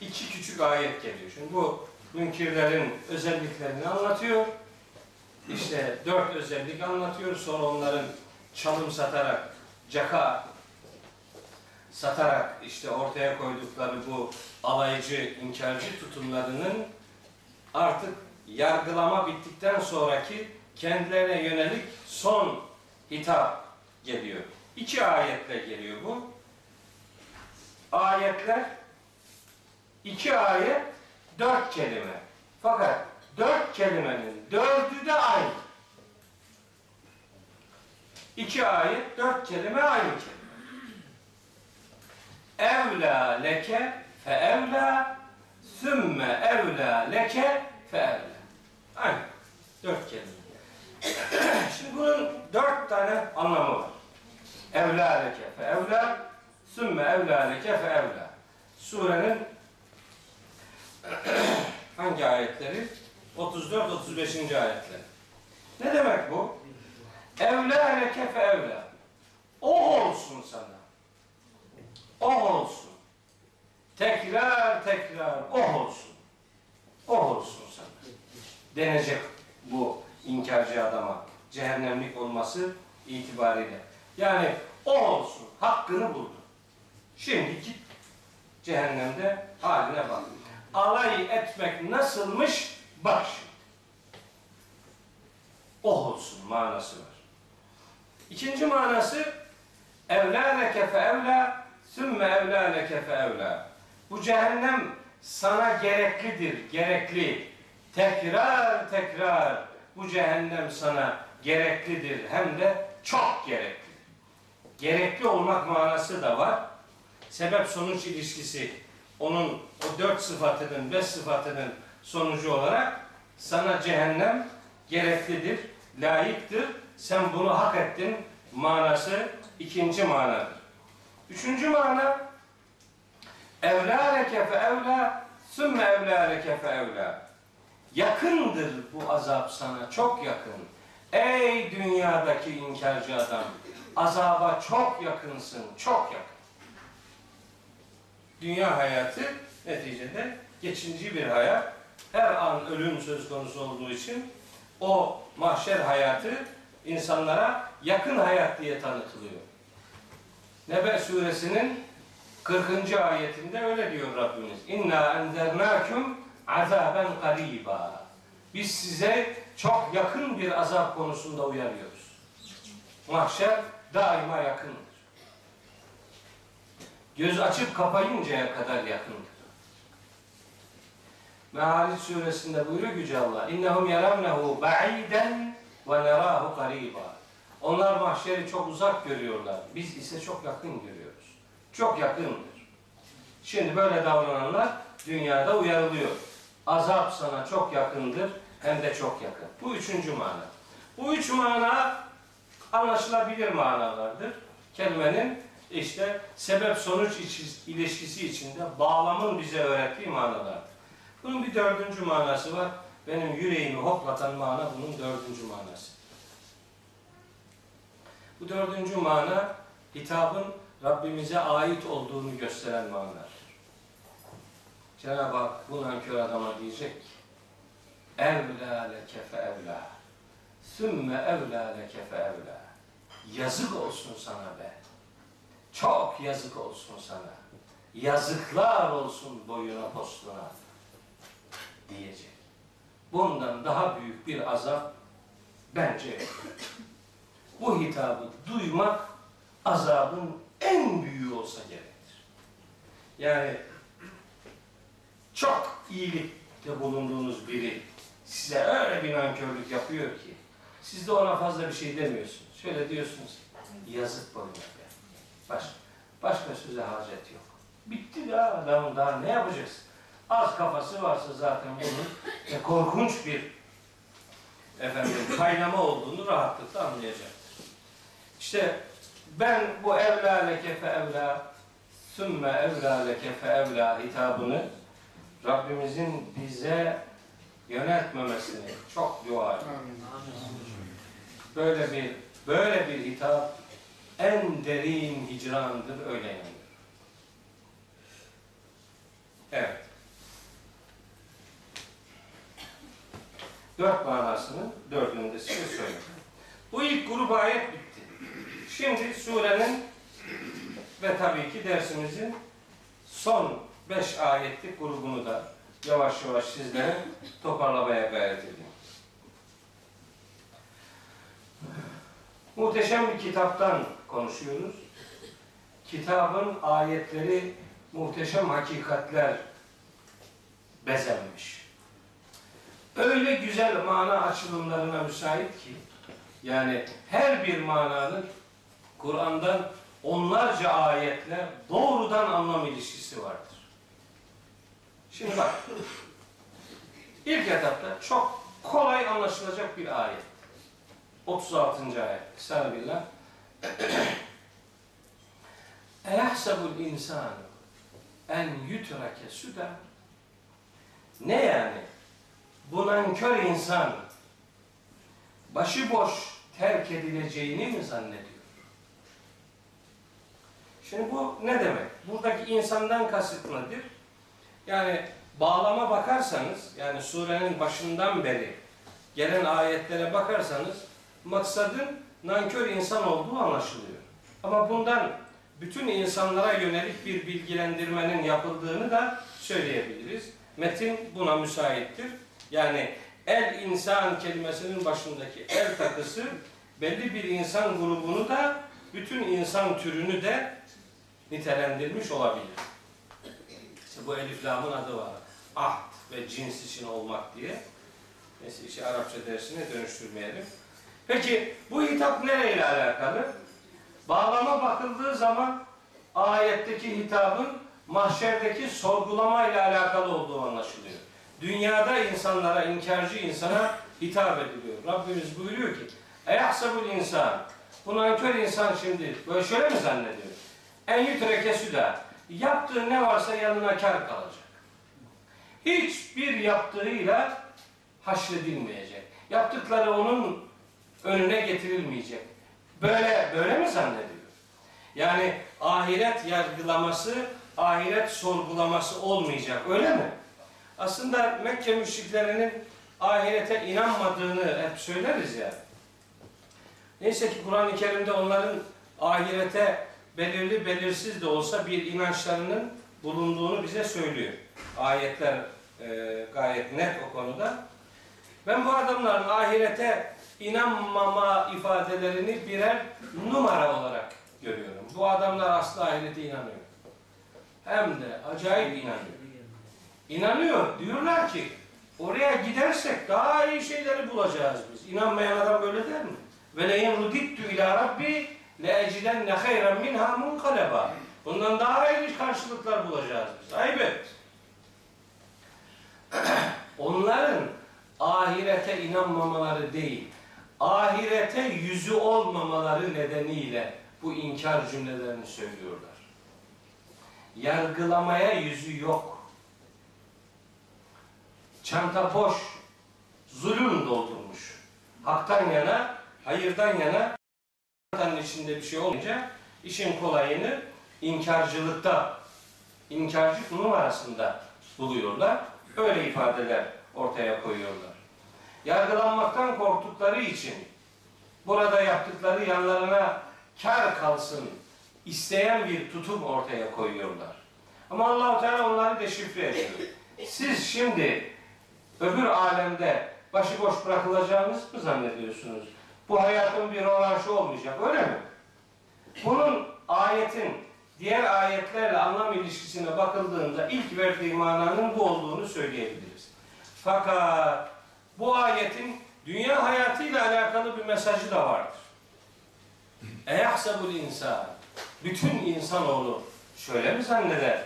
iki küçük ayet geliyor. Şimdi bu münkirlerin özelliklerini anlatıyor. İşte dört özellik anlatıyor. Sonra onların çalım satarak caka satarak işte ortaya koydukları bu alaycı, inkarcı tutumlarının artık yargılama bittikten sonraki kendilerine yönelik son hitap geliyor. İki ayetle geliyor bu. Ayetler iki ayet dört kelime. Fakat dört kelimenin dördü de aynı. İki ayet, dört kelime aynı kelime. Evla leke fe evla sümme evla leke fe evla. Aynı. Dört kelime. Şimdi bunun dört tane anlamı var. Evla leke fe evla sümme evla leke fe evla. Surenin hangi ayetleri? 34-35. ayetleri. Ne demek bu? Evla leke fe evla. O olsun sana. O olsun. Tekrar tekrar o olsun. O olsun sana. Denecek bu inkarcı adama. Cehennemlik olması itibariyle. Yani o olsun. Hakkını buldu. Şimdi git cehennemde haline bak. Alay etmek nasılmış? Bak şimdi. O olsun manası var. İkinci manası evlâ leke fe evlâ sümme evlâ leke fe evlâ. Bu cehennem sana gereklidir, gerekli. Tekrar tekrar bu cehennem sana gereklidir hem de çok gerekli. Gerekli olmak manası da var. Sebep sonuç ilişkisi onun o dört sıfatının, beş sıfatının sonucu olarak sana cehennem gereklidir, layıktır. Sen bunu hak ettin manası ikinci manadır. Üçüncü mana evlâ leke fe evlâ sümme evlâ leke fe evlâ. Yakındır bu azap sana, çok yakın. Ey dünyadaki inkarcı adam, azaba çok yakınsın, çok yakın. Dünya hayatı neticede geçici bir hayat. Her an ölüm söz konusu olduğu için o mahşer hayatı insanlara yakın hayat diye tanıtılıyor. Nebe suresinin 40. ayetinde öyle diyor Rabbimiz. İnna enzernâküm azaben gariba. Biz size çok yakın bir azap konusunda uyarıyoruz. Mahşer daima yakındır. Göz açıp kapayıncaya kadar yakındır. Meali suresinde buyuruyor Yüce Allah. İnnehum yaravnehu ba'iden ve nerahu gariba. Onlar mahşeri çok uzak görüyorlar. Biz ise çok yakın görüyoruz. Çok yakındır. Şimdi böyle davrananlar dünyada uyarılıyor. Azap sana çok yakındır hem de çok yakın. Bu üçüncü mana. Bu üç mana anlaşılabilir manalardır. Kelimenin işte sebep sonuç ilişkisi içinde bağlamın bize öğrettiği manalardır. Bunun bir dördüncü manası var. Benim yüreğimi hoplatan mana bunun dördüncü manası. Bu dördüncü mana hitabın Rabbimize ait olduğunu gösteren manadır. Cenab-ı Hak bu nankör adama diyecek Evlâ leke fe evlâ Sümme evlâ leke fe evlâ Yazık olsun sana be. Çok yazık olsun sana. Yazıklar olsun boyuna postuna diyecek. Bundan daha büyük bir azap bence. Bu hitabı duymak azabın en büyüğü olsa gerektir. Yani çok iyilikte bulunduğunuz biri size öyle bir nankörlük yapıyor ki siz de ona fazla bir şey demiyorsunuz. Şöyle diyorsunuz yazık boyuna. Başka, başka söze hacet yok. Bitti ya adam daha ne yapacaksın? Az kafası varsa zaten bunun e, korkunç bir efendim kaynama olduğunu rahatlıkla anlayacaktır. İşte ben bu evlâ leke fe evlâ sümme evlâ leke fe evlâ hitabını Rabbimizin bize yöneltmemesini çok dua ediyorum. Böyle bir böyle bir hitap en derin hicrandır öyle inanıyorum. Evet. Dört manasını dördünü de size söyleyeyim. Bu ilk grup ayet bitti. Şimdi surenin ve tabii ki dersimizin son 5 ayetlik grubunu da yavaş yavaş sizlere toparlamaya gayret edeyim. Muhteşem bir kitaptan konuşuyoruz. Kitabın ayetleri muhteşem hakikatler bezenmiş. Öyle güzel mana açılımlarına müsait ki yani her bir mananın Kur'an'dan onlarca ayetle doğrudan anlam ilişkisi vardır. Şimdi bak. İlk etapta çok kolay anlaşılacak bir ayet. 36. ayet. Estağfirullah. Eyahsebul insanu en yutrake süda. Ne yani? Bu nankör insan başıboş terk edileceğini mi zannediyor? Şimdi bu ne demek? Buradaki insandan kasıt nedir? Yani bağlama bakarsanız, yani surenin başından beri gelen ayetlere bakarsanız maksadın nankör insan olduğu anlaşılıyor. Ama bundan bütün insanlara yönelik bir bilgilendirmenin yapıldığını da söyleyebiliriz. Metin buna müsaittir. Yani el insan kelimesinin başındaki el takısı belli bir insan grubunu da bütün insan türünü de nitelendirmiş olabilir. İşte bu elif lamın adı var. Ahd ve cins için olmak diye. Neyse işi Arapça dersine dönüştürmeyelim. Peki bu hitap nereyle alakalı? Bağlama bakıldığı zaman ayetteki hitabın mahşerdeki sorgulamayla alakalı olduğu anlaşılıyor. Dünyada insanlara, inkarcı insana hitap ediliyor. Rabbimiz buyuruyor ki Eyahsebul insan Bu nankör insan şimdi böyle şöyle mi zannediyor? En yütreke süda Yaptığı ne varsa yanına kar kalacak. Hiçbir yaptığıyla haşredilmeyecek. Yaptıkları onun önüne getirilmeyecek. Böyle böyle mi zannediyor? Yani ahiret yargılaması, ahiret sorgulaması olmayacak. Öyle mi? Aslında Mekke müşriklerinin ahirete inanmadığını hep söyleriz ya. Neyse ki Kur'an-ı Kerim'de onların ahirete belirli belirsiz de olsa bir inançlarının bulunduğunu bize söylüyor. Ayetler e, gayet net o konuda. Ben bu adamların ahirete inanmama ifadelerini birer numara olarak görüyorum. Bu adamlar asla ahirete inanıyor. Hem de acayip inanıyor. İnanıyor. Diyorlar ki oraya gidersek daha iyi şeyleri bulacağız biz. İnanmayan adam böyle der mi? Ve leyin rudittu ila rabbi le ecidenne hayran minha munkaleba. Bundan daha iyi karşılıklar bulacağız biz. Ayıp et. Onların ahirete inanmamaları değil, ahirete yüzü olmamaları nedeniyle bu inkar cümlelerini söylüyorlar. Yargılamaya yüzü yok. Çanta boş, zulüm doldurmuş. Haktan yana, hayırdan yana, çantanın içinde bir şey olmayınca işin kolayını inkarcılıkta, inkarcılık numarasında buluyorlar. Öyle ifadeler ortaya koyuyorlar. Yargılanmaktan korktukları için burada yaptıkları yanlarına kar kalsın isteyen bir tutum ortaya koyuyorlar. Ama Allahu Teala onları deşifre ediyor. Siz şimdi öbür alemde başıboş bırakılacağınız mı zannediyorsunuz? Bu hayatın bir rövanşı olmayacak öyle mi? Bunun ayetin diğer ayetlerle anlam ilişkisine bakıldığında ilk verdiği mananın bu olduğunu söyleyebiliriz. Fakat bu ayetin dünya hayatıyla alakalı bir mesajı da vardır. Eyahsebul insan bütün insanoğlu şöyle mi zanneder?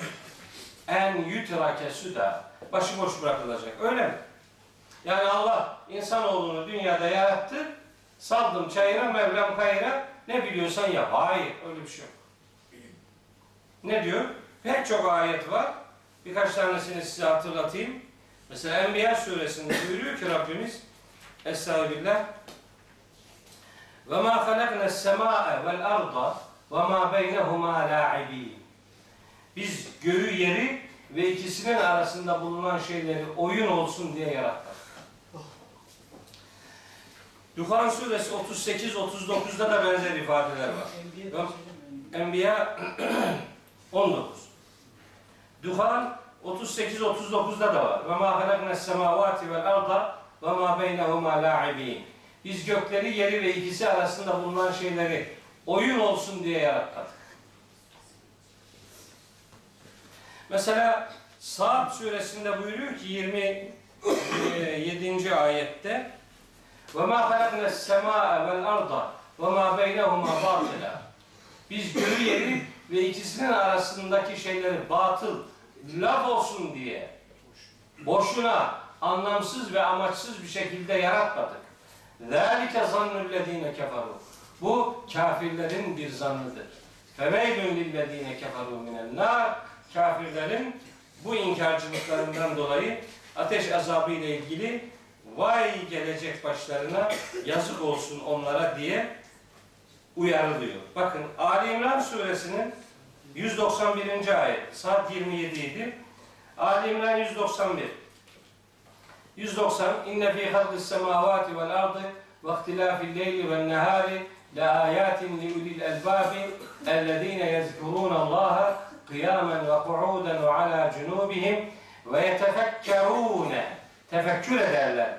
En yutrake suda başıboş bırakılacak. Öyle mi? Yani Allah insanoğlunu dünyada yarattı. Saldım çayıra, Mevlam kayıra. Ne biliyorsan yap. Hayır. Öyle bir şey yok. Ne diyor? Pek çok ayet var. Birkaç tanesini size hatırlatayım. Mesela Enbiya suresinde buyuruyor ki Rabbimiz Estağfirullah ve ma halakna sema'e vel arda ve ma beynehuma la'ibin Biz göğü yeri ve ikisinin arasında bulunan şeyleri oyun olsun diye yarattık. Dukhan suresi 38-39'da da benzer ifadeler var. Yok. Enbiya 19. Duhan 38-39'da da var. Ve ma halaknes semavati vel arda ve. Biz gökleri, yeri ve ikisi arasında bulunan şeyleri oyun olsun diye yarattık. Mesela Sa'd suresinde buyuruyor ki 27. ayette ve ma halaknes semaa vel arda ve batila. Biz göğü yeri ve ikisinin arasındaki şeyleri batıl, laf olsun diye boşuna, anlamsız ve amaçsız bir şekilde yaratmadık. ذَٰلِكَ ظَنُّ الَّذ۪ينَ كَفَرُوا Bu kafirlerin bir zannıdır. فَمَيْلٌ لِلَّذ۪ينَ كَفَرُوا مِنَ النَّارِ Kafirlerin bu inkarcılıklarından dolayı ateş azabı ile ilgili vay gelecek başlarına yazık olsun onlara diye uyarılıyor. Bakın Ali İmran suresinin 191. ayet. Saat 27 idi. Ali İmran 191. 190 İnne fî halqis semâvâti vel ardı ve ihtilâfil leyli ven nehâri la âyâtin li ulil elbâbi ellezîne yezkurûne Allâhe kıyâmen ve ku'ûden ve alâ cunûbihim ve yetefekkerûne tefekkür ederler.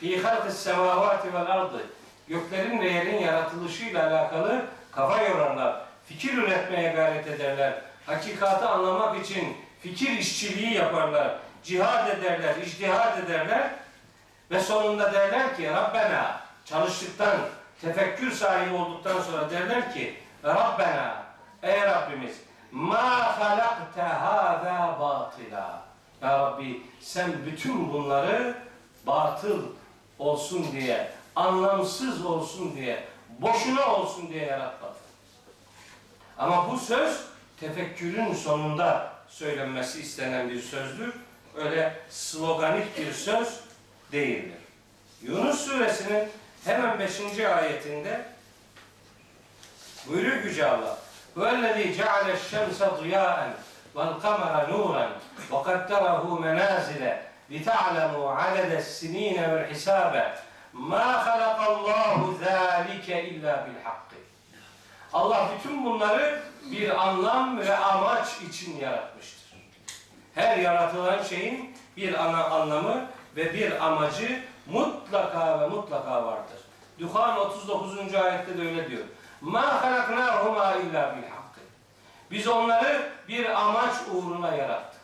Fî halqis semâvâti vel ardı göklerin ve yerin yaratılışıyla alakalı kafa yorarlar. Fikir üretmeye gayret ederler. Hakikati anlamak için fikir işçiliği yaparlar. Cihad ederler, ictihad ederler. Ve sonunda derler ki Rabbena çalıştıktan, tefekkür sahibi olduktan sonra derler ki Rabbena ey Rabbimiz ma halakte hâzâ batila Ya Rabbi sen bütün bunları batıl olsun diye anlamsız olsun diye, boşuna olsun diye yaratmadı. Ama bu söz tefekkürün sonunda söylenmesi istenen bir sözdür. Öyle sloganik bir söz değildir. Yunus suresinin hemen 5. ayetinde buyuruyor Yüce Allah. وَالَّذ۪ي جَعَلَ الشَّمْسَ ضِيَاءً وَالْقَمَرَ نُورًا وَقَدَّرَهُ مَنَازِلَ لِتَعْلَمُوا عَدَدَ السِّن۪ينَ وَالْحِسَابَ Ma halakallahu zalike illa bil hakkı. Allah bütün bunları bir anlam ve amaç için yaratmıştır. Her yaratılan şeyin bir ana anlamı ve bir amacı mutlaka ve mutlaka vardır. Duhan 39. ayette de öyle diyor. Ma halaknahuma illa bil hakkı. Biz onları bir amaç uğruna yarattık.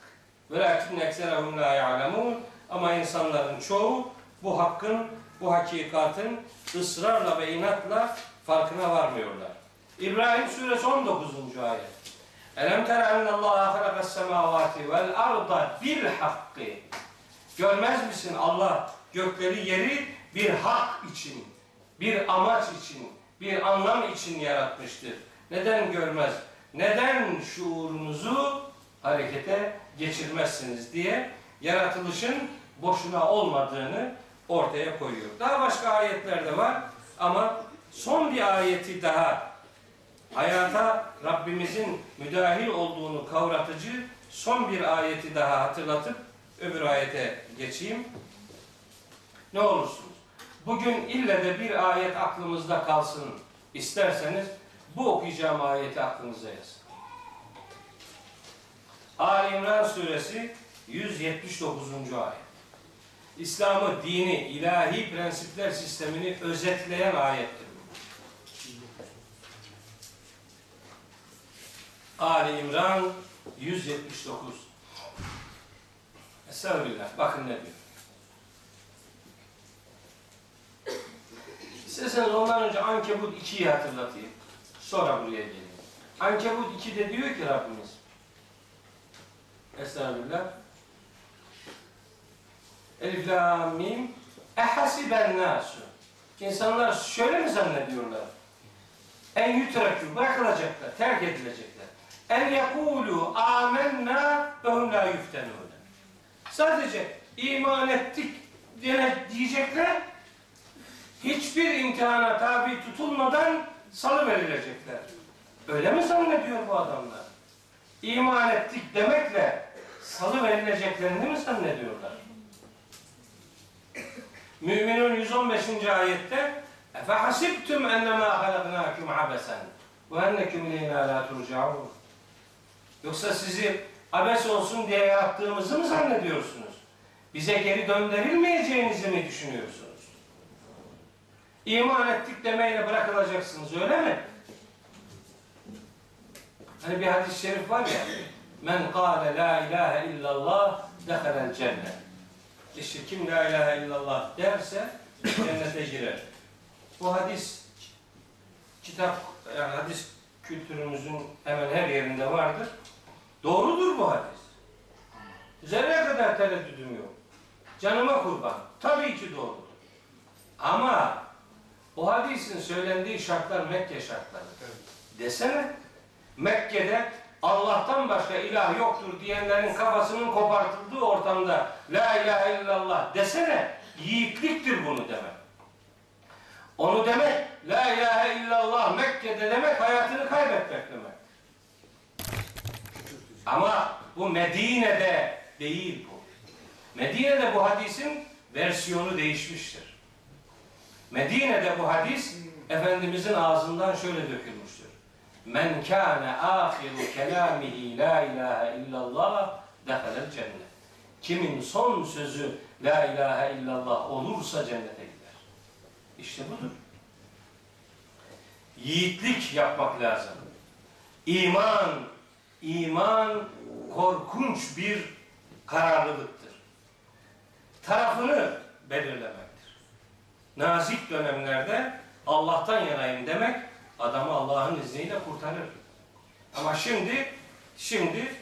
Velakin ekserahum la ya'lemun. Ama insanların çoğu bu hakkın bu hakikatin ısrarla ve inatla farkına varmıyorlar. İbrahim suresi 19. ayet. Elem tere ennallaha halakas semavati vel arda bil hakkı. Görmez misin Allah gökleri yeri bir hak için, bir amaç için, bir anlam için yaratmıştır. Neden görmez? Neden şuurunuzu harekete geçirmezsiniz diye yaratılışın boşuna olmadığını ortaya koyuyor. Daha başka ayetler de var ama son bir ayeti daha hayata Rabbimizin müdahil olduğunu kavratıcı son bir ayeti daha hatırlatıp öbür ayete geçeyim. Ne olursunuz. Bugün ille de bir ayet aklımızda kalsın isterseniz bu okuyacağım ayeti aklınıza yazın. Ali İmran suresi 179. ayet. İslam'ı, dini, ilahi prensipler sistemini özetleyen ayettir. Ali İmran 179. Estağfirullah. Bakın ne diyor. İsterseniz ondan önce Ankebut 2'yi hatırlatayım. Sonra buraya geleyim. Ankebut 2'de diyor ki Rabbimiz Estağfirullah. Elif la mim ehasiben nasu. İnsanlar şöyle mi zannediyorlar? En yutrakü bırakılacaklar, terk edilecekler. En yekulu amennâ ve hum la yuftenûne. Sadece iman ettik diye diyecekler. Hiçbir imtihana tabi tutulmadan salı verilecekler. Öyle mi zannediyor bu adamlar? İman ettik demekle salı verileceklerini mi zannediyorlar? Müminun 115. ayette Efe hasibtum ennemâ halaknâküm abesen Ve enneküm ileyna la turcaun. Yoksa sizi abes olsun diye yarattığımızı mı zannediyorsunuz? Bize geri döndürülmeyeceğinizi mi düşünüyorsunuz? İman ettik demeyle bırakılacaksınız öyle mi? Hani bir hadis-i şerif var ya Men kâle la ilahe illallah dehelel cennet. İşte kim la ilahe illallah derse cennete girer. Bu hadis kitap yani hadis kültürümüzün hemen her yerinde vardır. Doğrudur bu hadis. Zerre kadar tereddüdüm yok. Canıma kurban. Tabii ki doğrudur. Ama o hadisin söylendiği şartlar Mekke şartları. Desene Mekke'de Allah'tan başka ilah yoktur diyenlerin kafasının kopartıldığı ortamda La ilahe illallah desene yiğitliktir bunu demek. Onu demek La ilahe illallah Mekke'de demek hayatını kaybetmek demek. Ama bu Medine'de değil bu. Medine'de bu hadisin versiyonu değişmiştir. Medine'de bu hadis Efendimizin ağzından şöyle dökülmüştür. Men kâne âhiru kelâmihi la ilahe illallah dehelel cennet. Kimin son sözü la ilahe illallah olursa cennete gider. İşte budur. Yiğitlik yapmak lazım. İman, iman korkunç bir kararlılıktır. Tarafını belirlemektir. Nazik dönemlerde Allah'tan yanayım demek adamı Allah'ın izniyle kurtarır. Ama şimdi şimdi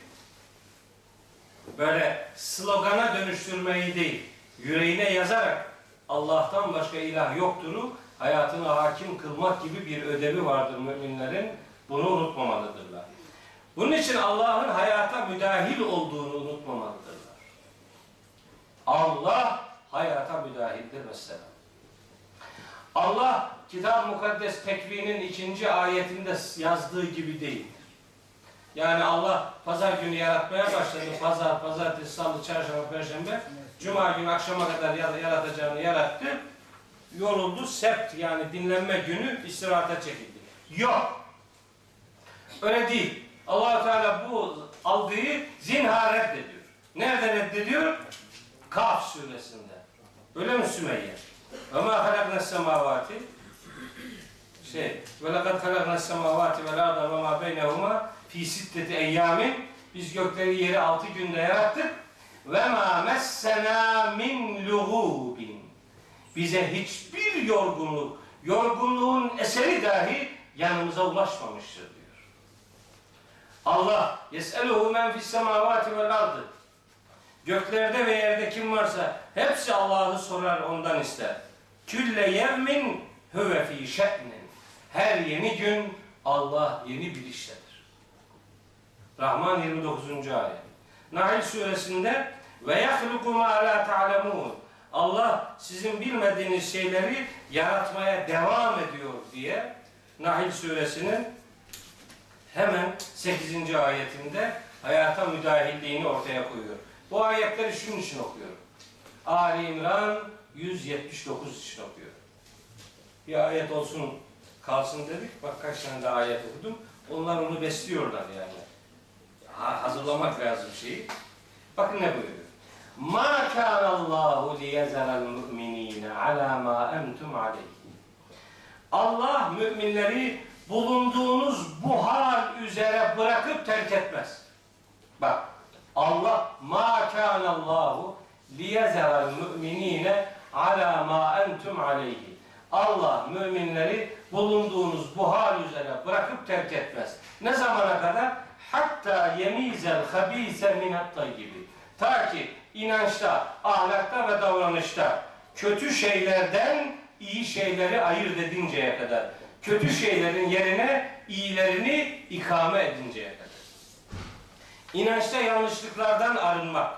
böyle slogana dönüştürmeyi değil, yüreğine yazarak Allah'tan başka ilah yoktur'u hayatına hakim kılmak gibi bir ödevi vardır müminlerin. Bunu unutmamalıdırlar. Bunun için Allah'ın hayata müdahil olduğunu unutmamalıdırlar. Allah hayata müdahildir mesela. Allah Kitab-ı Mukaddes tekvinin ikinci ayetinde yazdığı gibi değildir. Yani Allah pazar günü yaratmaya başladı. Pazar, pazartesi, salı, çarşamba, perşembe. Cuma günü akşama kadar yaratacağını yarattı. Yoruldu. Sept yani dinlenme günü istirahata çekildi. Yok. Öyle değil. Allah Teala bu algıyı zinhar reddediyor. Nerede reddediyor? Kaf suresinde. Öyle mi Sümeyye? Ve ma halakna semavati şey ve lekad halakna semavati vel arda ve ma beynehuma fi sitteti eyyamin biz gökleri yeri altı günde yarattık ve ma messena min lughubin bize hiçbir yorgunluk yorgunluğun eseri dahi yanımıza ulaşmamıştır. Allah yes'eluhu men fis semavati vel ardı Göklerde ve yerde kim varsa hepsi Allah'ı sorar ondan ister. Külle yevmin huve fi şe'nin. Her yeni gün Allah yeni bir iştedir. Rahman 29. ayet. Nahl suresinde ve yahluku ma la ta'lemun. Allah sizin bilmediğiniz şeyleri yaratmaya devam ediyor diye Nahl suresinin hemen 8. ayetinde hayata müdahilliğini ortaya koyuyor. Bu ayetleri şunun için okuyorum. Ali İmran 179 için okuyorum. Bir ayet olsun kalsın dedik. Bak kaç tane daha ayet okudum. Onlar onu besliyorlar yani. Ha, hazırlamak lazım şeyi. Bakın ne buyuruyor. Ma kana Allahu liyezalal mu'minina ala ma entum aleyhi. Allah müminleri bulunduğunuz bu hal üzere bırakıp terk etmez. Bak Allah ma kana Allahu liyezeral müminine ala ma entum aleyhi. Allah müminleri bulunduğunuz bu hal üzere bırakıp terk etmez. Ne zamana kadar? Hatta yemizel habise minat gibi. Ta ki inançta, ahlakta ve davranışta kötü şeylerden iyi şeyleri ayırt edinceye kadar. Kötü şeylerin yerine iyilerini ikame edinceye kadar. İnançta yanlışlıklardan arınmak,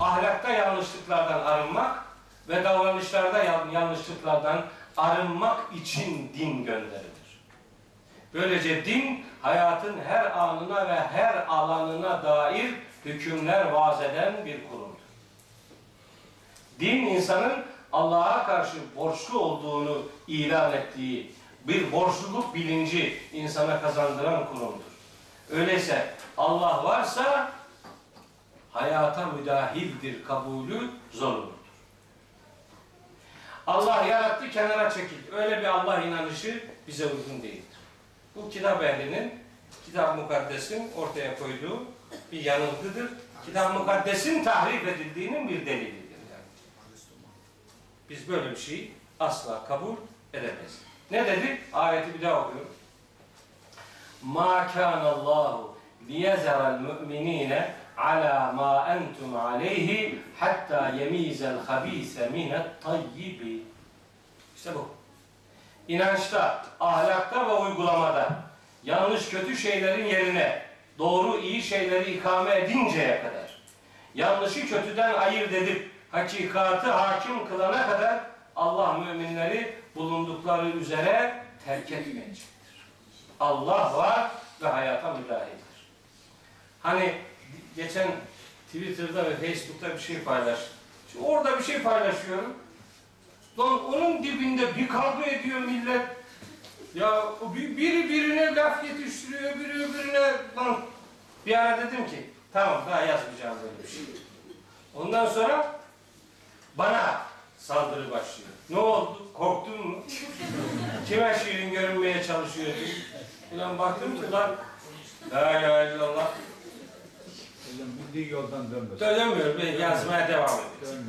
ahlakta yanlışlıklardan arınmak ve davranışlarda yanlışlıklardan arınmak için din gönderilir. Böylece din hayatın her anına ve her alanına dair hükümler vaz eden bir kurumdur. Din insanın Allah'a karşı borçlu olduğunu ilan ettiği, bir borçluluk bilinci insana kazandıran kurumdur. Öyleyse Allah varsa hayata müdahildir kabulü zorunludur. Allah yarattı kenara çekildi. Öyle bir Allah inanışı bize uygun değildir. Bu kitap ehlinin, kitap mukaddesin ortaya koyduğu bir yanılgıdır. Kitap mukaddesin tahrif edildiğinin bir delilidir. Yani. Biz böyle bir şeyi asla kabul edemeyiz. Ne dedik? Ayeti bir daha okuyorum. Ma kana Allahu liyezera'l mu'minine ala ma entum aleyhi hatta yemizel habise minet tayyibi. İşte bu. İnançta, ahlakta ve uygulamada yanlış kötü şeylerin yerine doğru iyi şeyleri ikame edinceye kadar yanlışı kötüden ayırt edip hakikatı hakim kılana kadar Allah müminleri bulundukları üzere terk etmeyecektir. Allah var ve hayata müdahildir. Hani geçen Twitter'da ve Facebook'ta bir şey paylaş. Şimdi orada bir şey paylaşıyorum. Lan onun dibinde bir kavga ediyor millet. Ya biri birine laf yetiştiriyor, biri öbürüne lan. Bir ara dedim ki tamam daha yazmayacağım böyle bir şey. Ondan sonra bana saldırı başlıyor. Ne oldu? Korktun mu? Kime şirin görünmeye çalışıyordun? Ulan baktım ki lan La ilahe illallah. Hocam bildiği yoldan dönmesin. Dönemiyorum. Ben yazmaya devam ediyorum.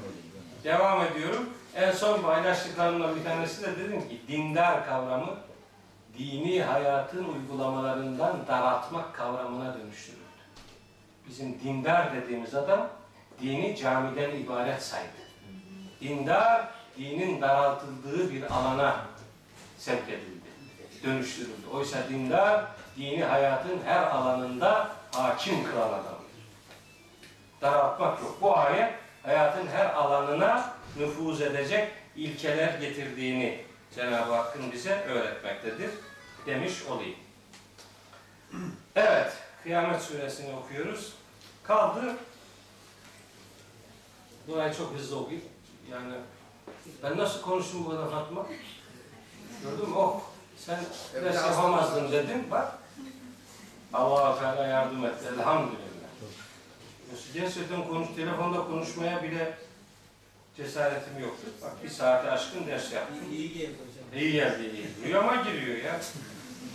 Devam ediyorum. En son paylaştıklarımdan bir tanesi de dedim ki dindar kavramı dini hayatın uygulamalarından daraltmak kavramına dönüştürüldü. Bizim dindar dediğimiz adam dini camiden ibaret saydı. Dindar dinin daraltıldığı bir alana sevk edildi, dönüştürüldü. Oysa dindar dini hayatın her alanında hakim kılan adamdır. Daraltmak yok. Bu ayet hayatın her alanına nüfuz edecek ilkeler getirdiğini Cenab-ı Hakk'ın bize öğretmektedir demiş olayım. Evet, Kıyamet Suresini okuyoruz. Kaldı, burayı çok hızlı okuyayım. Yani ben nasıl konuştum bu kadar Fatma? Gördün mü? Oh, sen ders yapamazdın dedim. Bak, allah Teala yardım etti. Elhamdülillah. Gerçekten konuş, telefonda konuşmaya bile cesaretim yoktu. Bak bir saate aşkın ders yaptım. İyi geldi hocam. İyi geldi iyi. Rüyama giriyor ya.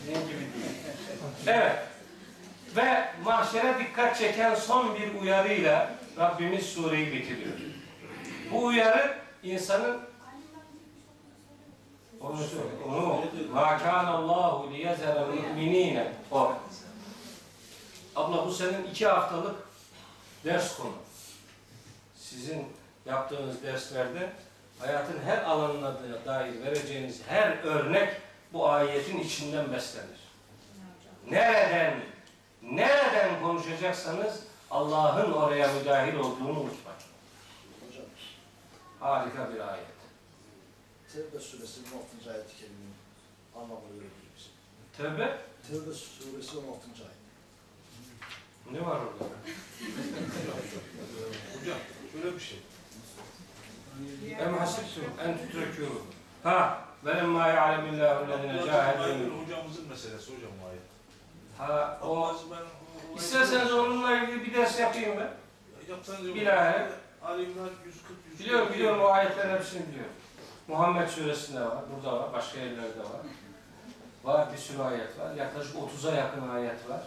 Senin gibi değil. Evet. Ve mahşere dikkat çeken son bir uyarıyla Rabbimiz sureyi bitiriyor. Bu uyarı insanın onu söyle, onu ma kana Allahu liyezera mu'minine o. Abla bu senin iki haftalık ders konu. Sizin yaptığınız derslerde hayatın her alanına da- dair vereceğiniz her örnek bu ayetin içinden beslenir. Nereden, nereden konuşacaksanız Allah'ın oraya müdahil olduğunu unutmayın. Harika bir ayet. Tevbe suresinin 16. ayet-i kerimenin anlamını öğretiyor bize. Tövbe Tevbe suresi 16. ayet. ne var orada? Hocam şöyle bir şey. Em hasibtum en tutrekû. Ha, velemma ya'lemillahu lezine. Aydın hocamızın meselesi hocam o ayet. Ha, o İsterseniz onunla ilgili bir ders yapayım ben. yapsanız Bilahare. Ali İmran 140 140. Biliyorum, biliyorum o ayetlerin hepsini biliyorum. Muhammed suresinde var, burada var, başka yerlerde var. Var bir sürü ayet var. Yaklaşık 30'a yakın ayet var.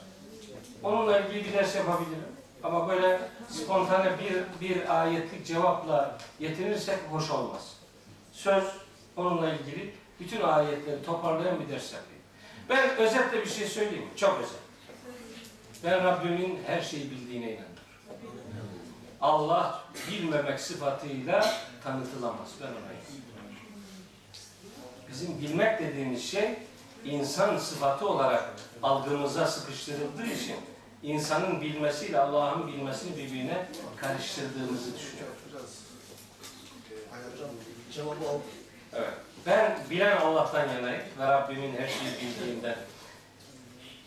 Onunla ilgili bir ders yapabilirim. Ama böyle spontane bir, bir ayetlik cevapla yetinirsek hoş olmaz. Söz onunla ilgili bütün ayetleri toparlayan bir ders yapayım. Ben özetle bir şey söyleyeyim. Çok özet. Ben Rabbimin her şeyi bildiğine inanıyorum. Allah bilmemek sıfatıyla tanıtılamaz. Ben inanıyorum. Bizim bilmek dediğimiz şey insan sıfatı olarak algımıza sıkıştırıldığı için insanın bilmesiyle Allah'ın bilmesini birbirine karıştırdığımızı düşünüyorum. Evet. Ben bilen Allah'tan yanayım ve Rabbimin her şeyi bildiğinden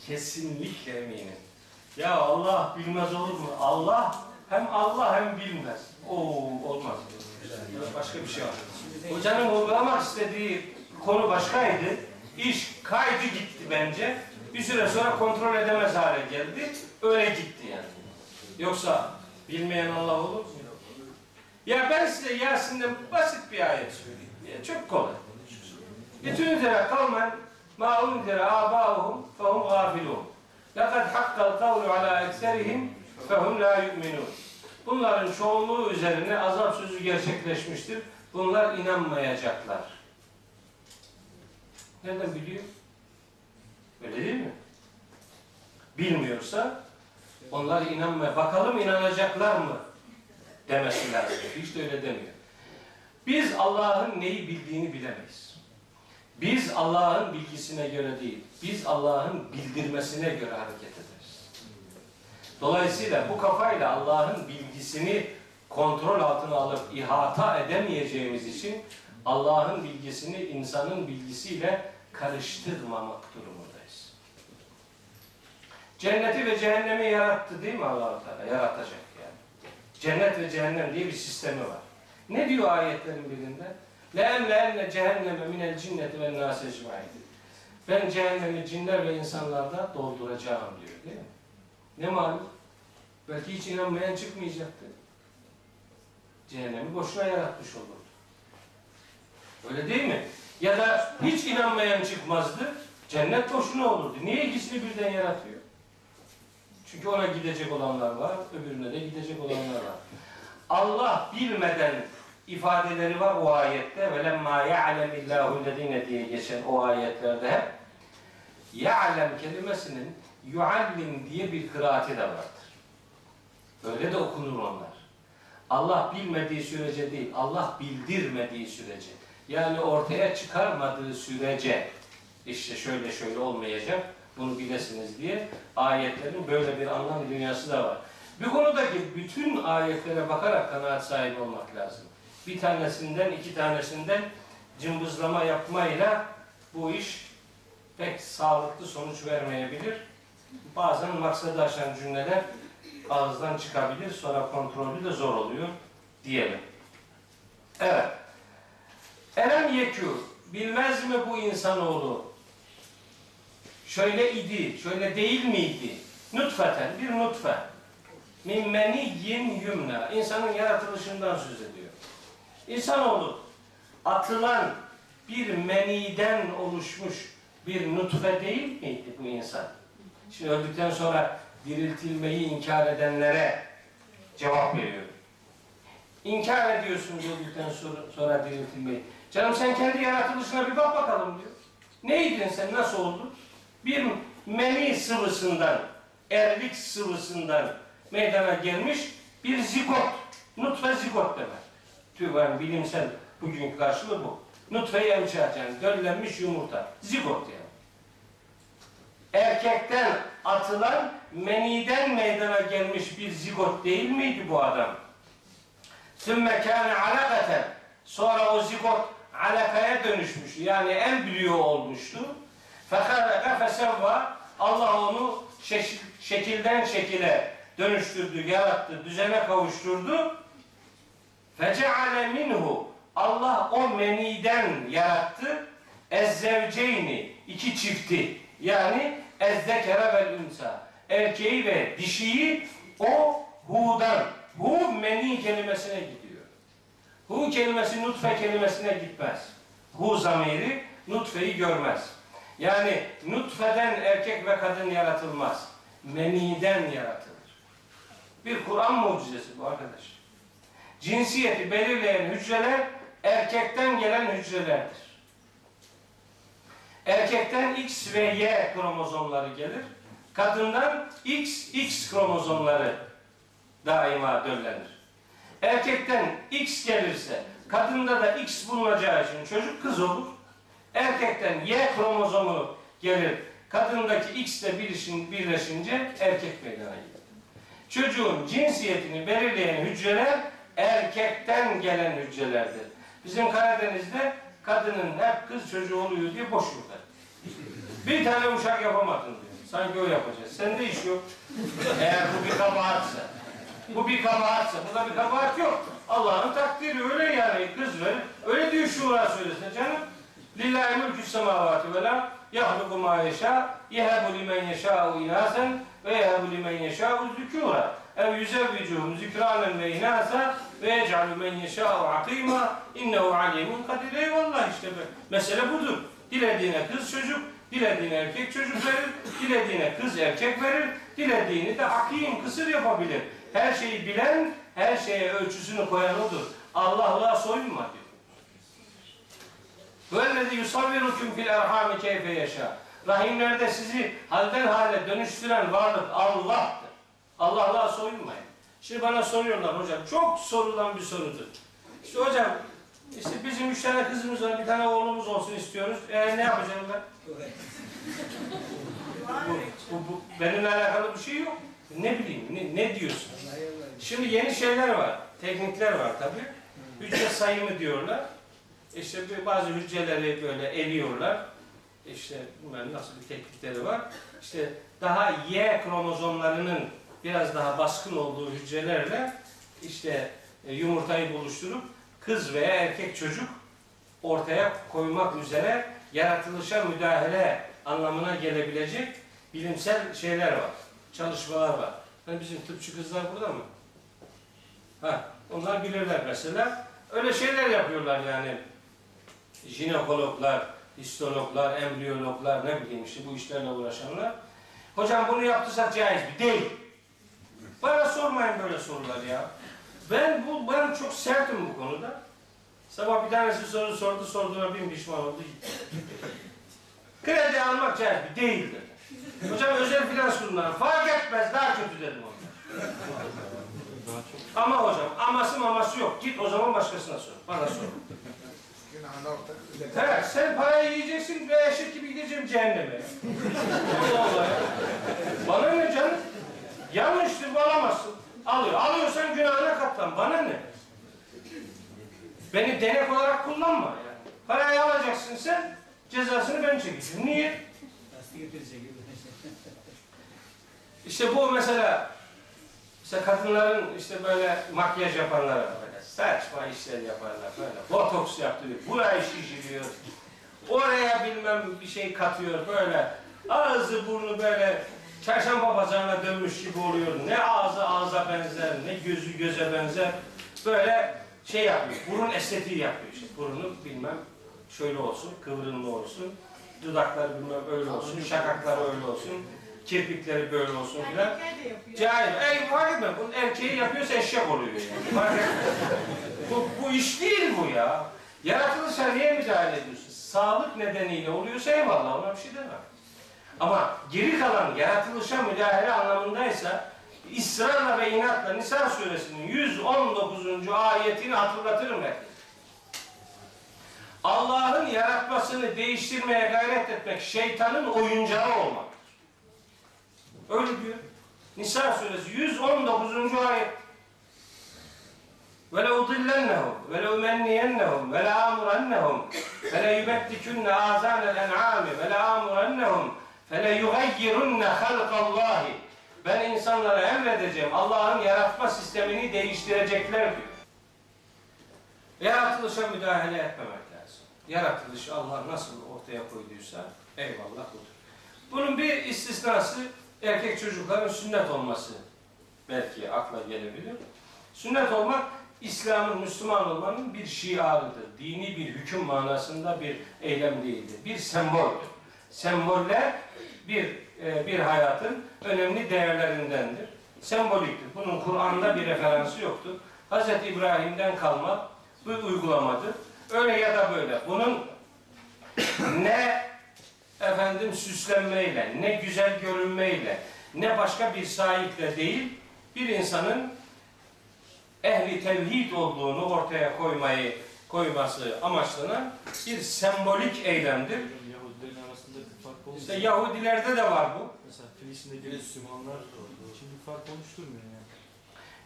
kesinlikle eminim. Ya Allah bilmez olur mu? Allah hem Allah hem bilmez. Oo olmaz. Başka bir şey var. Hocanın vurgulamak istediği konu başkaydı. İş kaydı gitti bence. Bir süre sonra kontrol edemez hale geldi. Öyle gitti yani. Yoksa bilmeyen Allah olur mu? Ya ben size Yasin'de basit bir ayet söyleyeyim. Ya çok kolay. Bütün üzere kavmen ma unzire abâuhum fehum gâfilûn. Lekad hakkal kavlu alâ ekserihim fehum la yu'minun. Bunların çoğunluğu üzerine azap sözü gerçekleşmiştir. Bunlar inanmayacaklar. Nereden biliyor? Öyle değil mi? Bilmiyorsa onlar inanmaya, bakalım inanacaklar mı demesi lazım. Hiç de öyle demiyor. Biz Allah'ın neyi bildiğini bilemeyiz. Biz Allah'ın bilgisine göre değil, biz Allah'ın bildirmesine göre hareket ederiz. Dolayısıyla bu kafayla Allah'ın bilgisini kontrol altına alıp ihata edemeyeceğimiz için Allah'ın bilgisini insanın bilgisiyle karıştırmamak durumundayız. Cenneti ve cehennemi yarattı değil mi Allah-u Teala? Yaratacak yani. Cennet ve cehennem diye bir sistemi var. Ne diyor ayetlerin birinde? لَاَمْلَاَنَّ cehenneme minel cinneti ve nâs ecmaîn. Ben cehennemi cinler ve insanlarda dolduracağım diyor değil mi? Ne malum? Belki hiç inanmayan çıkmayacaktı. Cehennemi boşuna yaratmış olurdu. Öyle değil mi? Ya da hiç inanmayan çıkmazdı. Cennet boşuna olurdu. Niye ikisini birden yaratıyor? Çünkü ona gidecek olanlar var, öbürüne de gidecek olanlar var. Allah bilmeden ifadeleri var o ayette. Ve lemma ya'lemillahu lezine diye geçen o ayetlerde hep ya'lem kelimesinin yuallim diye bir kıraati de vardır. Öyle de okunur onlar. Allah bilmediği sürece değil, Allah bildirmediği sürece. Yani ortaya çıkarmadığı sürece işte şöyle şöyle olmayacak, bunu bilesiniz diye ayetlerin böyle bir anlam dünyası da var. Bir konudaki bütün ayetlere bakarak kanaat sahibi olmak lazım. Bir tanesinden, iki tanesinden cımbızlama yapmayla bu iş pek sağlıklı sonuç vermeyebilir. Bazen maksadı aşan cümleler ağızdan çıkabilir, sonra kontrolü de zor oluyor diyelim. Evet. Elem yekû, bilmez mi bu insanoğlu? Şöyle idi, şöyle değil miydi? Nutfeten, bir nutfe. Min meniyyin yumna. İnsanın yaratılışından söz ediyor. İnsanoğlu atılan bir meniden oluşmuş bir nutfe değil miydi bu insan? Şimdi öldükten sonra diriltilmeyi inkar edenlere cevap veriyor. İnkar ediyorsun öldükten sonra, sonra diriltilmeyi. Canım sen kendi yaratılışına bir bak bakalım diyor. Neydin sen, nasıl oldun? Bir meni sıvısından, erlik sıvısından meydana gelmiş bir zigot. Nutfe zigot demek. TÜVAN bilimsel bugünkü karşılığı bu. Nutfe yemçer yani döllenmiş yumurta. Zigot yani. Erkekten atılan meniden meydana gelmiş bir zigot değil miydi bu adam? Sümme kâne alakaten. Sonra o zigot alakaya dönüşmüş. Yani embriyo olmuştu. Fekâleke fesevva. Allah onu şekil, şekilden şekile dönüştürdü, yarattı, düzene kavuşturdu. Feceale minhu. Allah o meniden yarattı. Ezzevceyni. iki çifti. Yani ezzekere vel unsa. Erkeği ve dişiyi o hu'dan. Hu meni kelimesine gidiyor. Hu kelimesi nutfe kelimesine gitmez. Hu zamiri nutfeyi görmez. Yani nutfeden erkek ve kadın yaratılmaz. Meniden yaratılır. Bir Kur'an mucizesi bu arkadaş. Cinsiyeti belirleyen hücreler erkekten gelen hücrelerdir. Erkekten X ve Y kromozomları gelir. Kadından X, X kromozomları daima döllenir. Erkekten X gelirse kadında da X bulunacağı için çocuk kız olur. Erkekten Y kromozomu gelir. Kadındaki X ile birleşin- birleşince erkek meydana gelir. Çocuğun cinsiyetini belirleyen hücreler erkekten gelen hücrelerdir. Bizim Karadeniz'de kadının hep kız çocuğu oluyor diye boş ver. Bir tane uşak yapamadın diyor. Sanki o yapacak. Sende iş yok. Eğer bu bir kabahatse. Bu bir kabahatse. Burada bir kabahat yok. Allah'ın takdiri öyle yani. Kız ver. Öyle diyor şura söylese canım. Lillahi mülkü semavati ve la yahluku ma yeşâ yehebu limen yeşâ'u inâsen ve yehebu limen yeşâ'u zükûra ev yüzevvicuhum zükrânen ve inâsa ve yec'alu men yeşâ'u akîmâ innehu alimun kadir. Eyvallah işte be. Mesele budur. Dilediğine kız çocuk, Dilediğine erkek çocuk verir, dilediğine kız erkek verir, dilediğini de akim kısır yapabilir. Her şeyi bilen, her şeye ölçüsünü koyan odur. Allah'lığa soyunma diyor. Vellezi yusavvirukum fil erhami keyfe yaşa. Rahimlerde sizi halden hale dönüştüren varlık Allah'tır. Allah'lığa soyunmayın. Şimdi bana soruyorlar hocam. Çok sorulan bir sorudur. İşte hocam işte bizim üç tane kızımız var, bir tane oğlumuz olsun istiyoruz. E ne yapacağım ben? Bu, bu, bu benimle alakalı bir şey yok. Ne bileyim, ne, ne diyorsun? Şimdi yeni şeyler var, teknikler var tabii. Hücre sayımı diyorlar. İşte bazı hücreleri böyle eliyorlar. İşte bilmem nasıl bir teknikleri var. İşte daha Y kromozomlarının biraz daha baskın olduğu hücrelerle işte e, yumurtayı buluşturup kız veya erkek çocuk ortaya koymak üzere yaratılışa müdahale anlamına gelebilecek bilimsel şeyler var. Çalışmalar var. Hani bizim tıpçı kızlar burada mı? Ha, onlar bilirler mesela. Öyle şeyler yapıyorlar yani. Jinekologlar, histologlar, embriyologlar ne bileyim işte bu işlerle uğraşanlar. Hocam bunu yaptıysak caiz mi? Değil. Bana sormayın böyle sorular ya. Ben bu ben çok sertim bu konuda. Sabah bir tanesi soru sordu, sorduğuna bin pişman oldu. Kredi almak caiz mi? Değil dedi. Hocam özel finans kurumları fark etmez daha kötü dedim ona. Ama hocam aması maması yok. Git o zaman başkasına sor. Bana sor. Evet, sen parayı yiyeceksin ve eşek gibi gideceğim cehenneme. Bana ne canım? Yanlıştır, alamazsın. Alıyor. Alıyorsan günahına katlan. Bana ne? Beni denek olarak kullanma yani. Parayı alacaksın sen, cezasını ben çekeceğim. Niye? İşte bu mesela işte kadınların işte böyle makyaj yapanlar var böyle saçma işler yaparlar böyle botoks yaptırıyor, burayı şişiriyor, oraya bilmem bir şey katıyor böyle ağzı burnu böyle çarşamba pazarına dönmüş gibi oluyor. Ne ağzı ağza benzer, ne gözü göze benzer. Böyle şey yapıyor, burun estetiği yapıyor işte. Burnu bilmem şöyle olsun, kıvrımlı olsun, dudakları bilmem öyle olsun, şakakları öyle olsun, kirpikleri böyle olsun filan. Erkekler de yapıyor. Cahil. Ey fark etme. Bunun erkeği yapıyorsa eşek oluyor yani. Fark etme. bu, bu iş değil bu ya. Yaratılışa niye müdahale ediyorsun? Sağlık nedeniyle oluyorsa eyvallah ona bir şey demem. Ama geri kalan yaratılışa müdahale anlamındaysa ısrarla ve inatla Nisa suresinin 119. ayetini hatırlatırım herkese. Allah'ın yaratmasını değiştirmeye gayret etmek şeytanın oyuncağı olmak. Öyle diyor. Nisa suresi 119. ayet. Ve le udillennehum ve le umenniyennehum ve le amurennehum ve le yubettikünne azanel en'ami ve le amurennehum fe le yugayyirunne halkallahi ben insanlara emredeceğim Allah'ın yaratma sistemini değiştirecekler diyor. Yaratılışa müdahale etmemek lazım. Yaratılışı Allah nasıl ortaya koyduysa eyvallah budur. Bunun bir istisnası erkek çocukların sünnet olması belki akla gelebilir. Sünnet olmak İslam'ın Müslüman olmanın bir şiarıdır. Dini bir hüküm manasında bir eylem değildir. Bir semboldür. Semboller bir e, bir hayatın önemli değerlerindendir. Semboliktir. Bunun Kur'an'da bir referansı yoktur. Hz. İbrahim'den kalma bir uygulamadır. Öyle ya da böyle. Bunun ne efendim süslenmeyle, ne güzel görünmeyle, ne başka bir sahiple değil, bir insanın ehli tevhid olduğunu ortaya koymayı koyması amaçlanan bir sembolik eylemdir. Yahudilerin arasında bir fark olmuyor. İşte Yahudilerde de var bu. Mesela Filistin'deki Müslümanlar şimdi fark oluşturmuyor yani.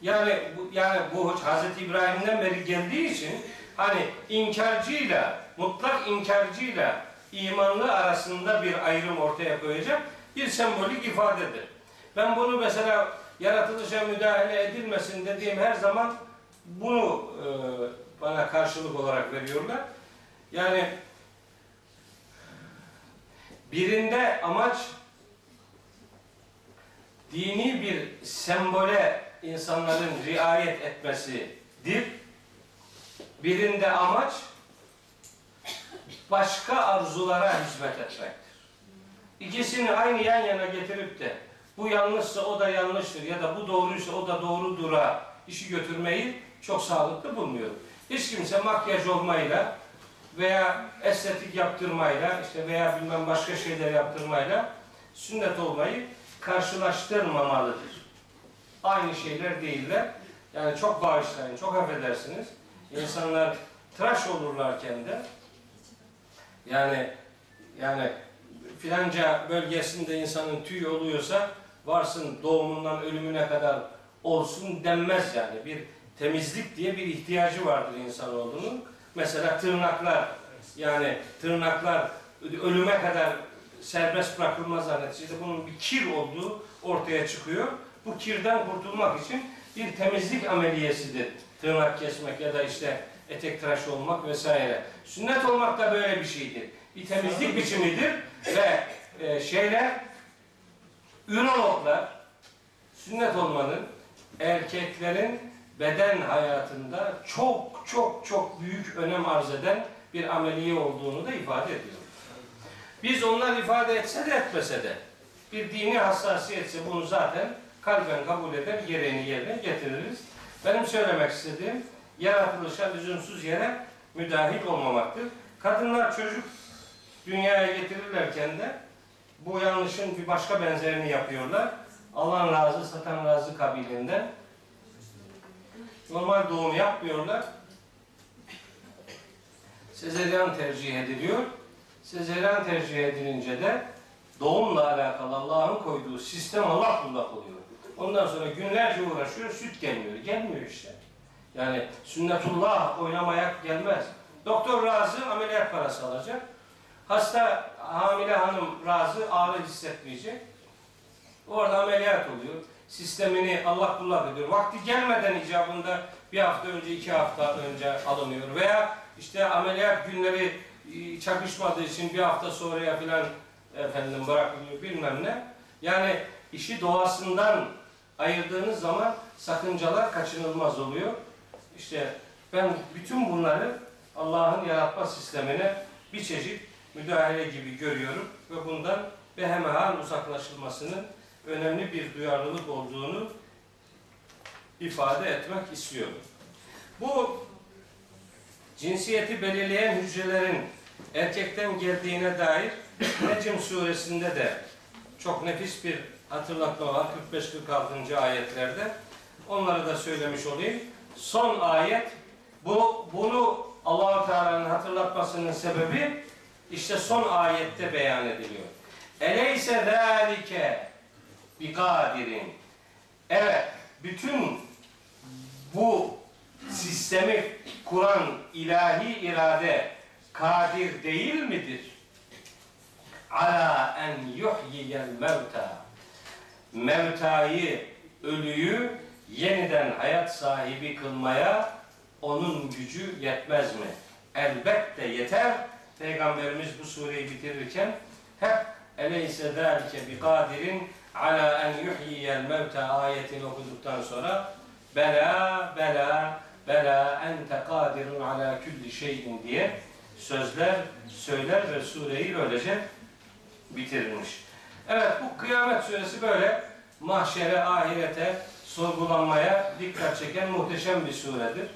Yani bu, yani bu Hz. İbrahim'den beri geldiği için hani inkarcıyla, mutlak inkarcıyla imanlı arasında bir ayrım ortaya koyacak bir sembolik ifadedir. Ben bunu mesela yaratılışa müdahale edilmesin dediğim her zaman bunu e, bana karşılık olarak veriyorlar. Yani Birinde amaç dini bir sembole insanların riayet etmesidir. Birinde amaç başka arzulara hizmet etmektir. İkisini aynı yan yana getirip de bu yanlışsa o da yanlıştır ya da bu doğruysa o da doğrudura işi götürmeyi çok sağlıklı bulmuyorum. Hiç kimse makyaj olmayla veya estetik yaptırmayla işte veya bilmem başka şeyler yaptırmayla sünnet olmayı karşılaştırmamalıdır. Aynı şeyler değiller. Yani çok bağışlayın, çok affedersiniz. İnsanlar tıraş olurlarken de yani yani filanca bölgesinde insanın tüy oluyorsa varsın doğumundan ölümüne kadar olsun denmez yani. Bir temizlik diye bir ihtiyacı vardır insanoğlunun. Mesela tırnaklar yani tırnaklar ölüme kadar serbest bırakılmaz neticede bunun bir kir olduğu ortaya çıkıyor. Bu kirden kurtulmak için bir temizlik ameliyesidir. Tırnak kesmek ya da işte etek tıraş olmak vesaire. Sünnet olmak da böyle bir şeydir. Bir temizlik biçimidir ve e, şeyler ürologlar sünnet olmanın erkeklerin beden hayatında çok çok çok büyük önem arz eden bir ameliye olduğunu da ifade ediyor. Biz onlar ifade etse de etmese de bir dini hassasiyetse bunu zaten kalben kabul eder, gereğini yerine getiririz. Benim söylemek istediğim yaratılışa lüzumsuz yere müdahil olmamaktır. Kadınlar çocuk dünyaya getirirlerken de bu yanlışın bir başka benzerini yapıyorlar. Alan razı, satan razı kabilinden. Normal doğum yapmıyorlar. Sezeryan tercih ediliyor. Sezeryan tercih edilince de doğumla alakalı Allah'ın koyduğu sistem Allah bullak oluyor. Ondan sonra günlerce uğraşıyor, süt gelmiyor. Gelmiyor işte. Yani sünnetullah oynamaya gelmez. Doktor razı ameliyat parası alacak. Hasta hamile hanım razı ağrı hissetmeyecek. Orada ameliyat oluyor. Sistemini Allah kullak ediyor. Vakti gelmeden icabında bir hafta önce, iki hafta önce alınıyor. Veya işte ameliyat günleri e, çakışmadığı için bir hafta sonraya filan efendim bırakılıyor bilmem ne. Yani işi doğasından ayırdığınız zaman sakıncalar kaçınılmaz oluyor. İşte ben bütün bunları Allah'ın yaratma sistemine bir çeşit müdahale gibi görüyorum ve bundan behemehan uzaklaşılmasının önemli bir duyarlılık olduğunu ifade etmek istiyorum. Bu cinsiyeti belirleyen hücrelerin erkekten geldiğine dair Necm suresinde de çok nefis bir hatırlatma var 45-46. ayetlerde. Onları da söylemiş olayım. Son ayet bu bunu Allah Teala'nın hatırlatmasının sebebi işte son ayette beyan ediliyor. Eleyse zalike bi kadirin. Evet, bütün bu sistemi kuran ilahi irade kadir değil midir? Ala en yuhyiyel mevta. Mevtayı, ölüyü yeniden hayat sahibi kılmaya onun gücü yetmez mi? Elbette yeter. Peygamberimiz bu sureyi bitirirken hep eleyse zâlike bi kadirin ala en yuhyiyel mevta ayetini okuduktan sonra bela bela bela ente kadirun ala külli şeyin diye sözler söyler ve sureyi böylece bitirilmiş. Evet bu kıyamet suresi böyle mahşere, ahirete, sorgulanmaya dikkat çeken muhteşem bir suredir.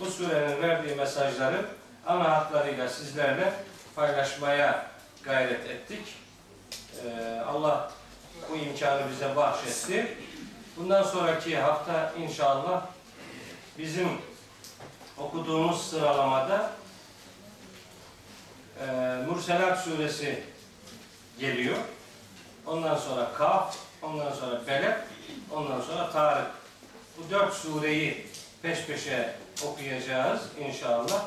Bu surenin verdiği mesajları ana hatlarıyla sizlerle paylaşmaya gayret ettik. Ee, Allah bu imkanı bize bahşetti. Bundan sonraki hafta inşallah bizim okuduğumuz sıralamada e, Murselat suresi geliyor. Ondan sonra Kaf, ondan sonra Beled, ondan sonra Tarık. Bu dört sureyi peş peşe okuyacağız inşallah.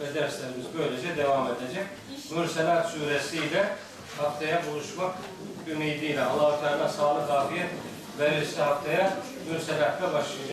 Ve derslerimiz böylece devam edecek. Mürselat suresiyle haftaya buluşmak ümidiyle Allah-u Teala sağlık, afiyet verirse haftaya Mürselat'la başlayacağız.